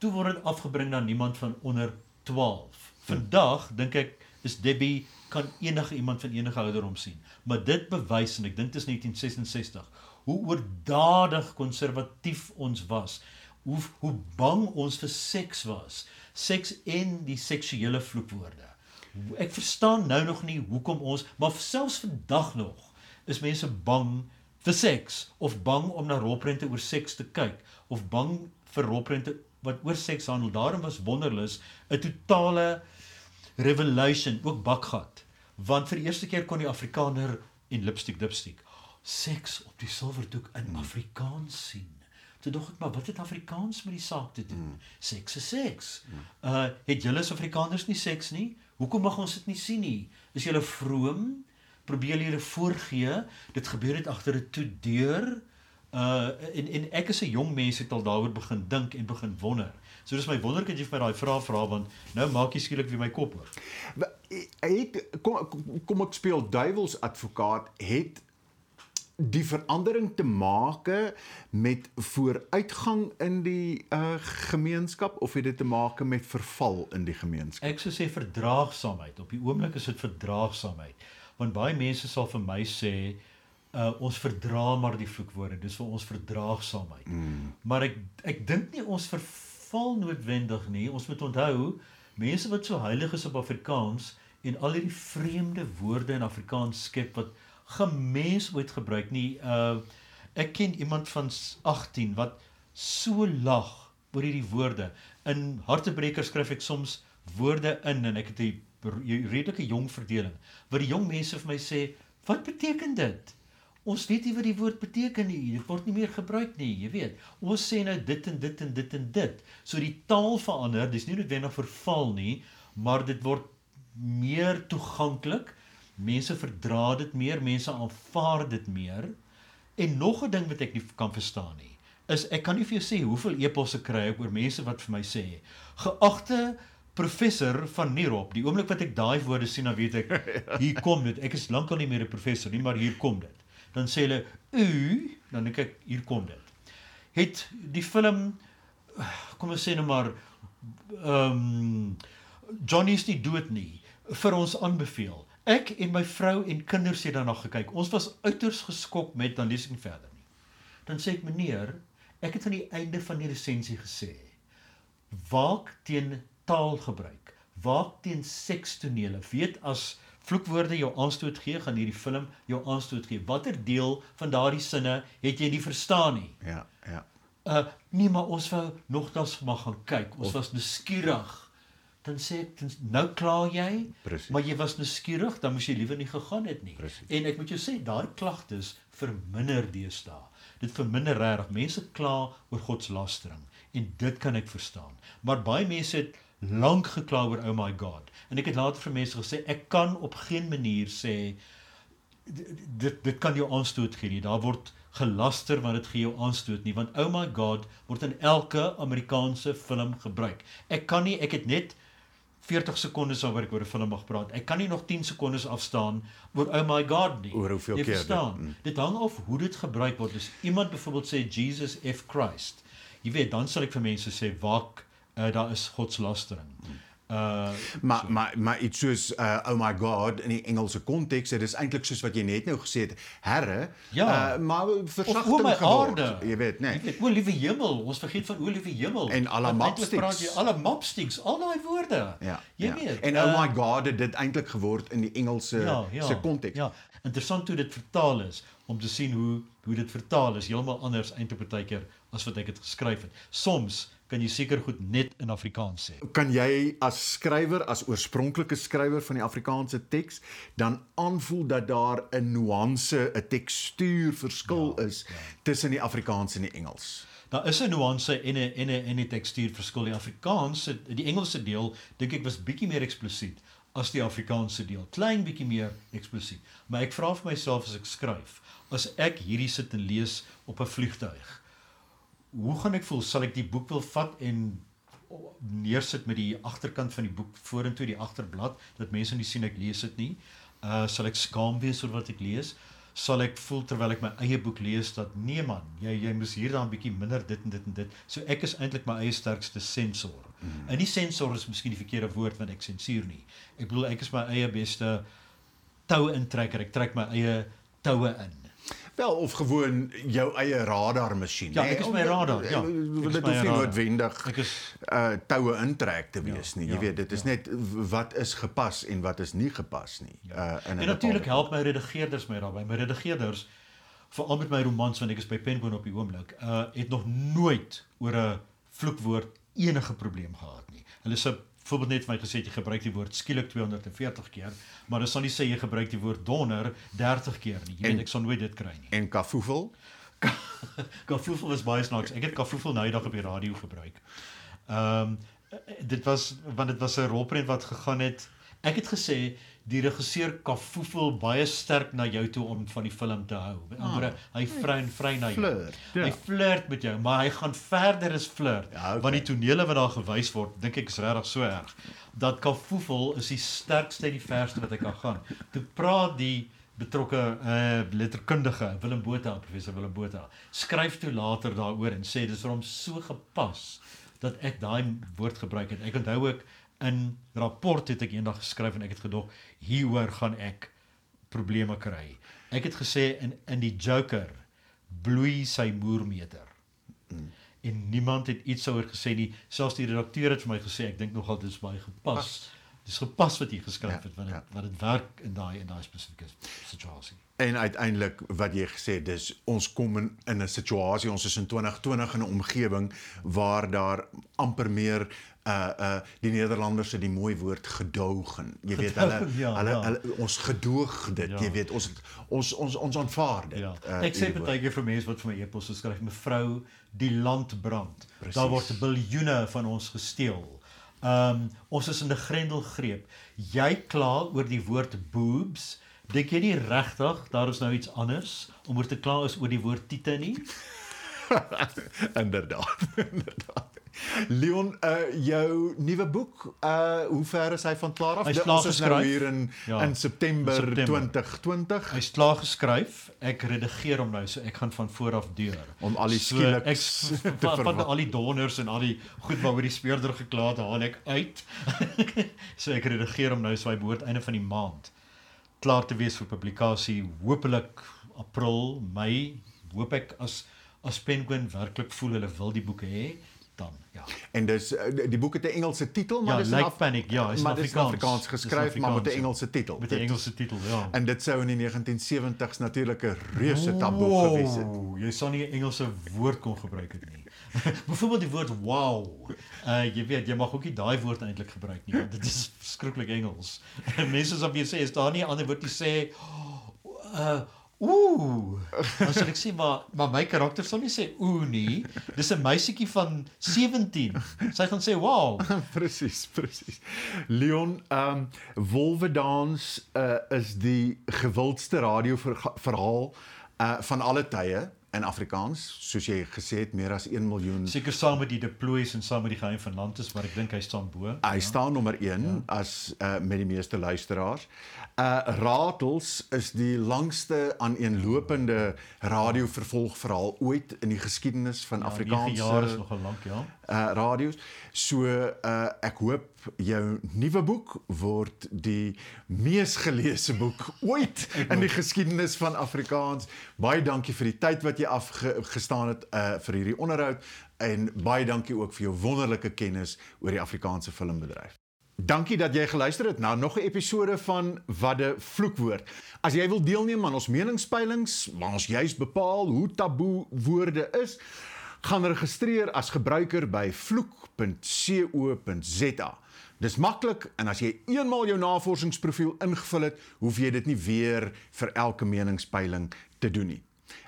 Toe word dit afgebring na niemand van onder 12. Vandag dink ek is Debbie kan enige iemand van enige ouderdom sien. Maar dit bewys en ek dink dit is 1966 hoe oordadig konservatief ons was. Hoe hoe bang ons vir seks was. Seks en die seksuele vloekwoorde. Ek verstaan nou nog nie hoekom ons, maar selfs vandag nog is mense bang vir seks of bang om na rolprente oor seks te kyk of bang vir rolprente wat oor seks handel. Daarom was Wonderlus 'n totale revelation, ook bakgat. Want vir die eerste keer kon die Afrikaner en lipstick dipstick seks op die silwerdoek in Afrikaans sien. Toe dog ek maar wat het Afrikaans met die saak te doen? Seks is seks. Uh het julle as Afrikaners nie seks nie? Hoekom mag ons dit nie sien nie? Is julle vroom? Probeer julle voorgee dit gebeur net agter 'n toe deur? Uh en en ek as 'n jong mens het al daaroor begin dink en begin wonder. So dis my wonderlik dat jy vir my daai vraag vra want nou maak jy skielik weer my kop oor. Hy het kom kom ek speel duiwels advokaat het die verandering te maak met vooruitgang in die uh gemeenskap of het dit te maak met verval in die gemeenskap? Ek sou sê verdraagsaamheid. Op die oomblik is dit verdraagsaamheid. Want baie mense sal vir my sê uh ons verdra maar die vloekwoorde. Dis vir ons verdraagsaamheid. Mm. Maar ek ek dink nie ons verval noodwendig nie. Ons moet onthou mense wat so heilig is op Afrikaans en al hierdie vreemde woorde in Afrikaans skep wat gemens ooit gebruik nie. Uh ek ken iemand van s- 18 wat so lag oor hierdie woorde. In Hartebreker skryf ek soms woorde in en ek het 'n redelike jong verdeling waar die jong mense vir my sê, "Wat beteken dit?" Ons weet nie wat die woord beteken nie. Dit word nie meer gebruik nie, jy weet. Ons sê nou dit en dit en dit en dit. So die taal verander. Dis nie noodwendig verval nie, maar dit word meer toeganklik. Mense verdra dit meer, mense aanvaar dit meer. En nog 'n ding wat ek nie kan verstaan nie, is ek kan nie vir jou sê hoeveel e-posse kry ek oor mense wat vir my sê, "Geagte professor van Nierop. Die oomblik wat ek daai woorde sien, dan weet ek hier kom dit. Ek is lankal nie meer 'n professor nie, maar hier kom dit. Dan sê hulle u, dan dink ek hier kom dit. Het die film kom ons sê nou maar ehm um, Johnny is nie dood nie vir ons aanbeveel. Ek en my vrou en kinders het daarna gekyk. Ons was uiters geskok met dan lees ek nie verder nie. Dan sê ek meneer, ek het aan die einde van die resensie gesê waak teen taalgebruik, waak teen sekstonele. Weet as vloekwoorde jou aanstoot gee, gaan hierdie film jou aanstoot gee. Watter deel van daardie sinne het jy nie verstaan nie? Ja, ja. Uh nee, maar ons wou nogtans mag gaan kyk. Ons of, was nuuskierig. Dan sê ek dan, nou kla jy, Precies. maar jy was nuuskierig, dan moes jy liewer nie gegaan het nie. Precies. En ek moet jou sê, daai klagtes verminder deesdae. Dit verminder regtig. Mense kla oor godslastering en dit kan ek verstaan. Maar baie mense het lank gekla oor oh my god. En ek het later vir mense gesê ek kan op geen manier sê dit dit kan jou aanstoot gee nie. Daar word gelaster want dit gee jou aanstoot nie want oh my god word in elke Amerikaanse film gebruik. Ek kan nie ek het net 40 sekondes waaroor ek oor 'n film mag praat. Ek kan nie nog 10 sekondes afstaan oor oh my god nie. Oor hoeveel Jy keer dit- verstaan? mm. Dit hang af hoe dit gebruik word. As iemand byvoorbeeld sê Jesus F Christ, jy weet, dan sal ek vir mense sê wak, uh, daar is godslastering. Uh Maar maar maar iets soos uh, oh my god in die Engelse konteks, dit is eintlik soos wat jy net nou gesê het, herre, Ja. uh, maar versagting o my geword, aarde. jy weet, nee. Jy weet, o liewe hemel, ons vergeet van o liewe hemel. En alle mapsticks. alle mapsticks, al daai woorde. Ja. Jy ja. weet. En uh, oh my god het dit eintlik geword in die Engelse ja, ja, se konteks. Ja, interessant hoe dit vertaal is om te sien hoe hoe dit vertaal is heeltemal anders eintlik partykeer as wat ek dit geskryf het. Soms kan jy seker goed net in Afrikaans sê. Kan jy as skrywer, as oorspronklike skrywer van die Afrikaanse teks dan aanvoel dat daar 'n nuance, 'n tekstuur verskil ja, is ja. tussen die Afrikaans en die Engels? Daar is 'n nuance en 'n en 'n en 'n tekstuur verskil. Die Afrikaans, die Engelse deel dink ek was bietjie meer eksplisiet as die Afrikaanse deel. Klein bietjie meer eksplisiet. Maar ek vra vir myself as ek skryf, as ek hierdie sit en lees op 'n vliegtuig, hoe gaan ek voel? Sal ek die boek wil vat en neersit met die agterkant van die boek vorentoe die agterblad dat mense nie sien ek lees dit nie. Uh sal ek skaam wees oor wat ek lees? Sal ek voel terwyl ek my eie boek lees dat nee man, jy jy moes hier dan bietjie minder dit en dit en dit. So ek is eintlik my eie sterkste sensor. Mm. En die sensor is miskien die verkeerde woord want ek sensuur nie. Ek bedoel ek is my eie beste toue intrekker. Ek trek my eie toue in. Wel of gewoon jou eie radarmasjien. Ja, nê? ek is my radar, ja. Dit hoef nie radar. noodwendig Ek is uh toue intrek te wees Ja, nie. Jy ja, weet, dit is ja. net wat is gepas en wat is nie gepas nie. Uh in 'n En natuurlik help my redigeerders my daarbey. My redigeerders veral met my romans want ek is by Penguin op die oomblik, uh het nog nooit oor 'n vloekwoord enige probleem gehad nie. Hulle sê byvoorbeeld net vir my gesê jy gebruik die woord skielik 240 keer, maar hulle sal nie sê jy gebruik die woord donder 30 keer nie. Jy En- weet ek sal nooit dit kry nie. en kafoefel. Kafoefel was baie snaaks. Ek het kafoefel nou die dag op die radio gebruik. Ehm um, dit was want dit was 'n rolprent wat gegaan het. Ek het gesê die regisseur kafoefel baie sterk na jou toe om van die film te hou. Met ander woorde, hy vry en vry na jou. Flirt, ja. Hy flirt met jou, maar hy gaan verder as flirt. Ja, okay. Want die tonele wat daar gewys word, dink ek is regtig so erg. Dat kafoefel is die sterkste en die verste wat hy kan gaan. Toe praat die betrokke uh letterkundige Willem Botha, professor Willem Botha, skryf toe later daaroor en sê dis vir hom so gepas dat ek daai woord gebruik het. Ek onthou ook in rapport het ek eendag geskryf en ek het gedog hieroor gaan ek probleme kry. Ek het gesê in in die Joker bloei sy moermeter. Mm. En niemand het iets daaroor gesê nie. Selfs die redakteur het vir my gesê ek dink nogal dit is baie gepas. Dis gepas wat jy geskryf Ja, het want dit ja. wat dit werk in daai in daai spesifieke situasie. En uiteindelik wat jy gesê dis ons kom in, in 'n situasie, ons is in 2020 in 'n omgewing waar daar amper meer uh uh die Nederlanders het die mooi woord gedoogen. Jy weet hulle Gedogen, ja, hulle, ja. hulle ons gedoog dit. Ja. Jy weet ons ons ons ons aanvaar dit. Ja. uh, Ek sê woord. partykeer vir mense wat vir my e-pos skryf, mevrou, die land brand. Precies. Daar word biljoene van ons gesteel. Ehm um, ons is in 'n grendelgreep. Jy kla oor die woord boobs. Dink jy nie regtig daar is nou iets anders om oor te kla is oor die woord tiete nie? inderdaad. inderdaad. Leon, uh jou nuwe boek, uh hoe ver is hy van klaar af? Hy's Dit- klaar is nou geskryf. hier in Ja, in September, in September. 2020. Hy's klaar geskryf. Ek redigeer hom nou, so ek gaan van voor af deur. Om al die So, skieliks ek te van, van al die donders en al die goed waaroor die speurder gekla het, haal ek uit. so ek redigeer hom nou so hy behoort einde van die maand klaar te wees vir publikasie. Hoopelik April, Mei, hoop ek as as Penguin werklik voel hulle wil die boeke hê, dan ja. En dis uh, die boek het 'n Engelse titel, maar Ja, dis Lake Panic, ja, is maar Afrikaans. Afrikaans Dis in geskryf, maar met 'n Afrikaans, ja. Engelse titel. Met 'n Engelse titel, ja. En dit sou in die 1970s natuurlik 'n reuse taboe gewees het. Wow, Jy sou nie 'n Engelse woord kon gebruik het nie. Byvoorbeeld die woord wow. Uh jy weet, jy mag ook nie daai woord eintlik gebruik nie, want dit is verskriklik Engels. Mense sal weer sê, is daar nie 'n ander woord wat sê uh Ooh. Dan sal ek sê maar maar my karakter sal nie sê ooh nie. Dis 'n meisietjie van 17. Sy gaan sê wow. presies, presies. Leon, ehm um, Wolwedans uh, is die gewildste radioverhaal uh van alle tye in Afrikaans, soos jy gesê het, meer as 1 miljoen. Seker saam met die deploys en saam met die geheim van land is, maar ek dink hy staan bo. Hy staan nommer 1 ja. as uh, met die meeste luisteraars. Uh Ratels is die langste aaneenlopende radiovervolgverhaal ooit in die geskiedenis van Ja, Afrikaanse 9 jaar is nogal lank, ja. uh radio's. So uh ek hoop jou nuwe boek word die mees geleesde boek ooit in die geskiedenis van Afrikaans. Baie dankie vir die tyd wat jy afgestaan het uh vir hierdie onderhoud en baie dankie ook vir jou wonderlike kennis oor die Afrikaanse filmbedryf. Dankie dat jy geluister het na nog 'n episode van Wadde Vloekwoord. As jy wil deelneem aan ons meningspeilings, waar ons juis bepaal hoe taboe woorde is, gaan registreer as gebruiker by vloek.co.za. Dis maklik en as jy eenmaal jou navorsingsprofiel ingevul het, hoef jy dit nie weer vir elke meningspeiling te doen nie.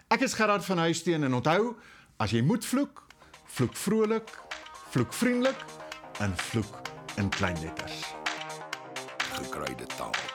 Ek is Gerard van Huisteen en onthou, as jy moet vloek, vloek vrolik, vloek vriendelik en vloek in klein letters. Gekruide taal.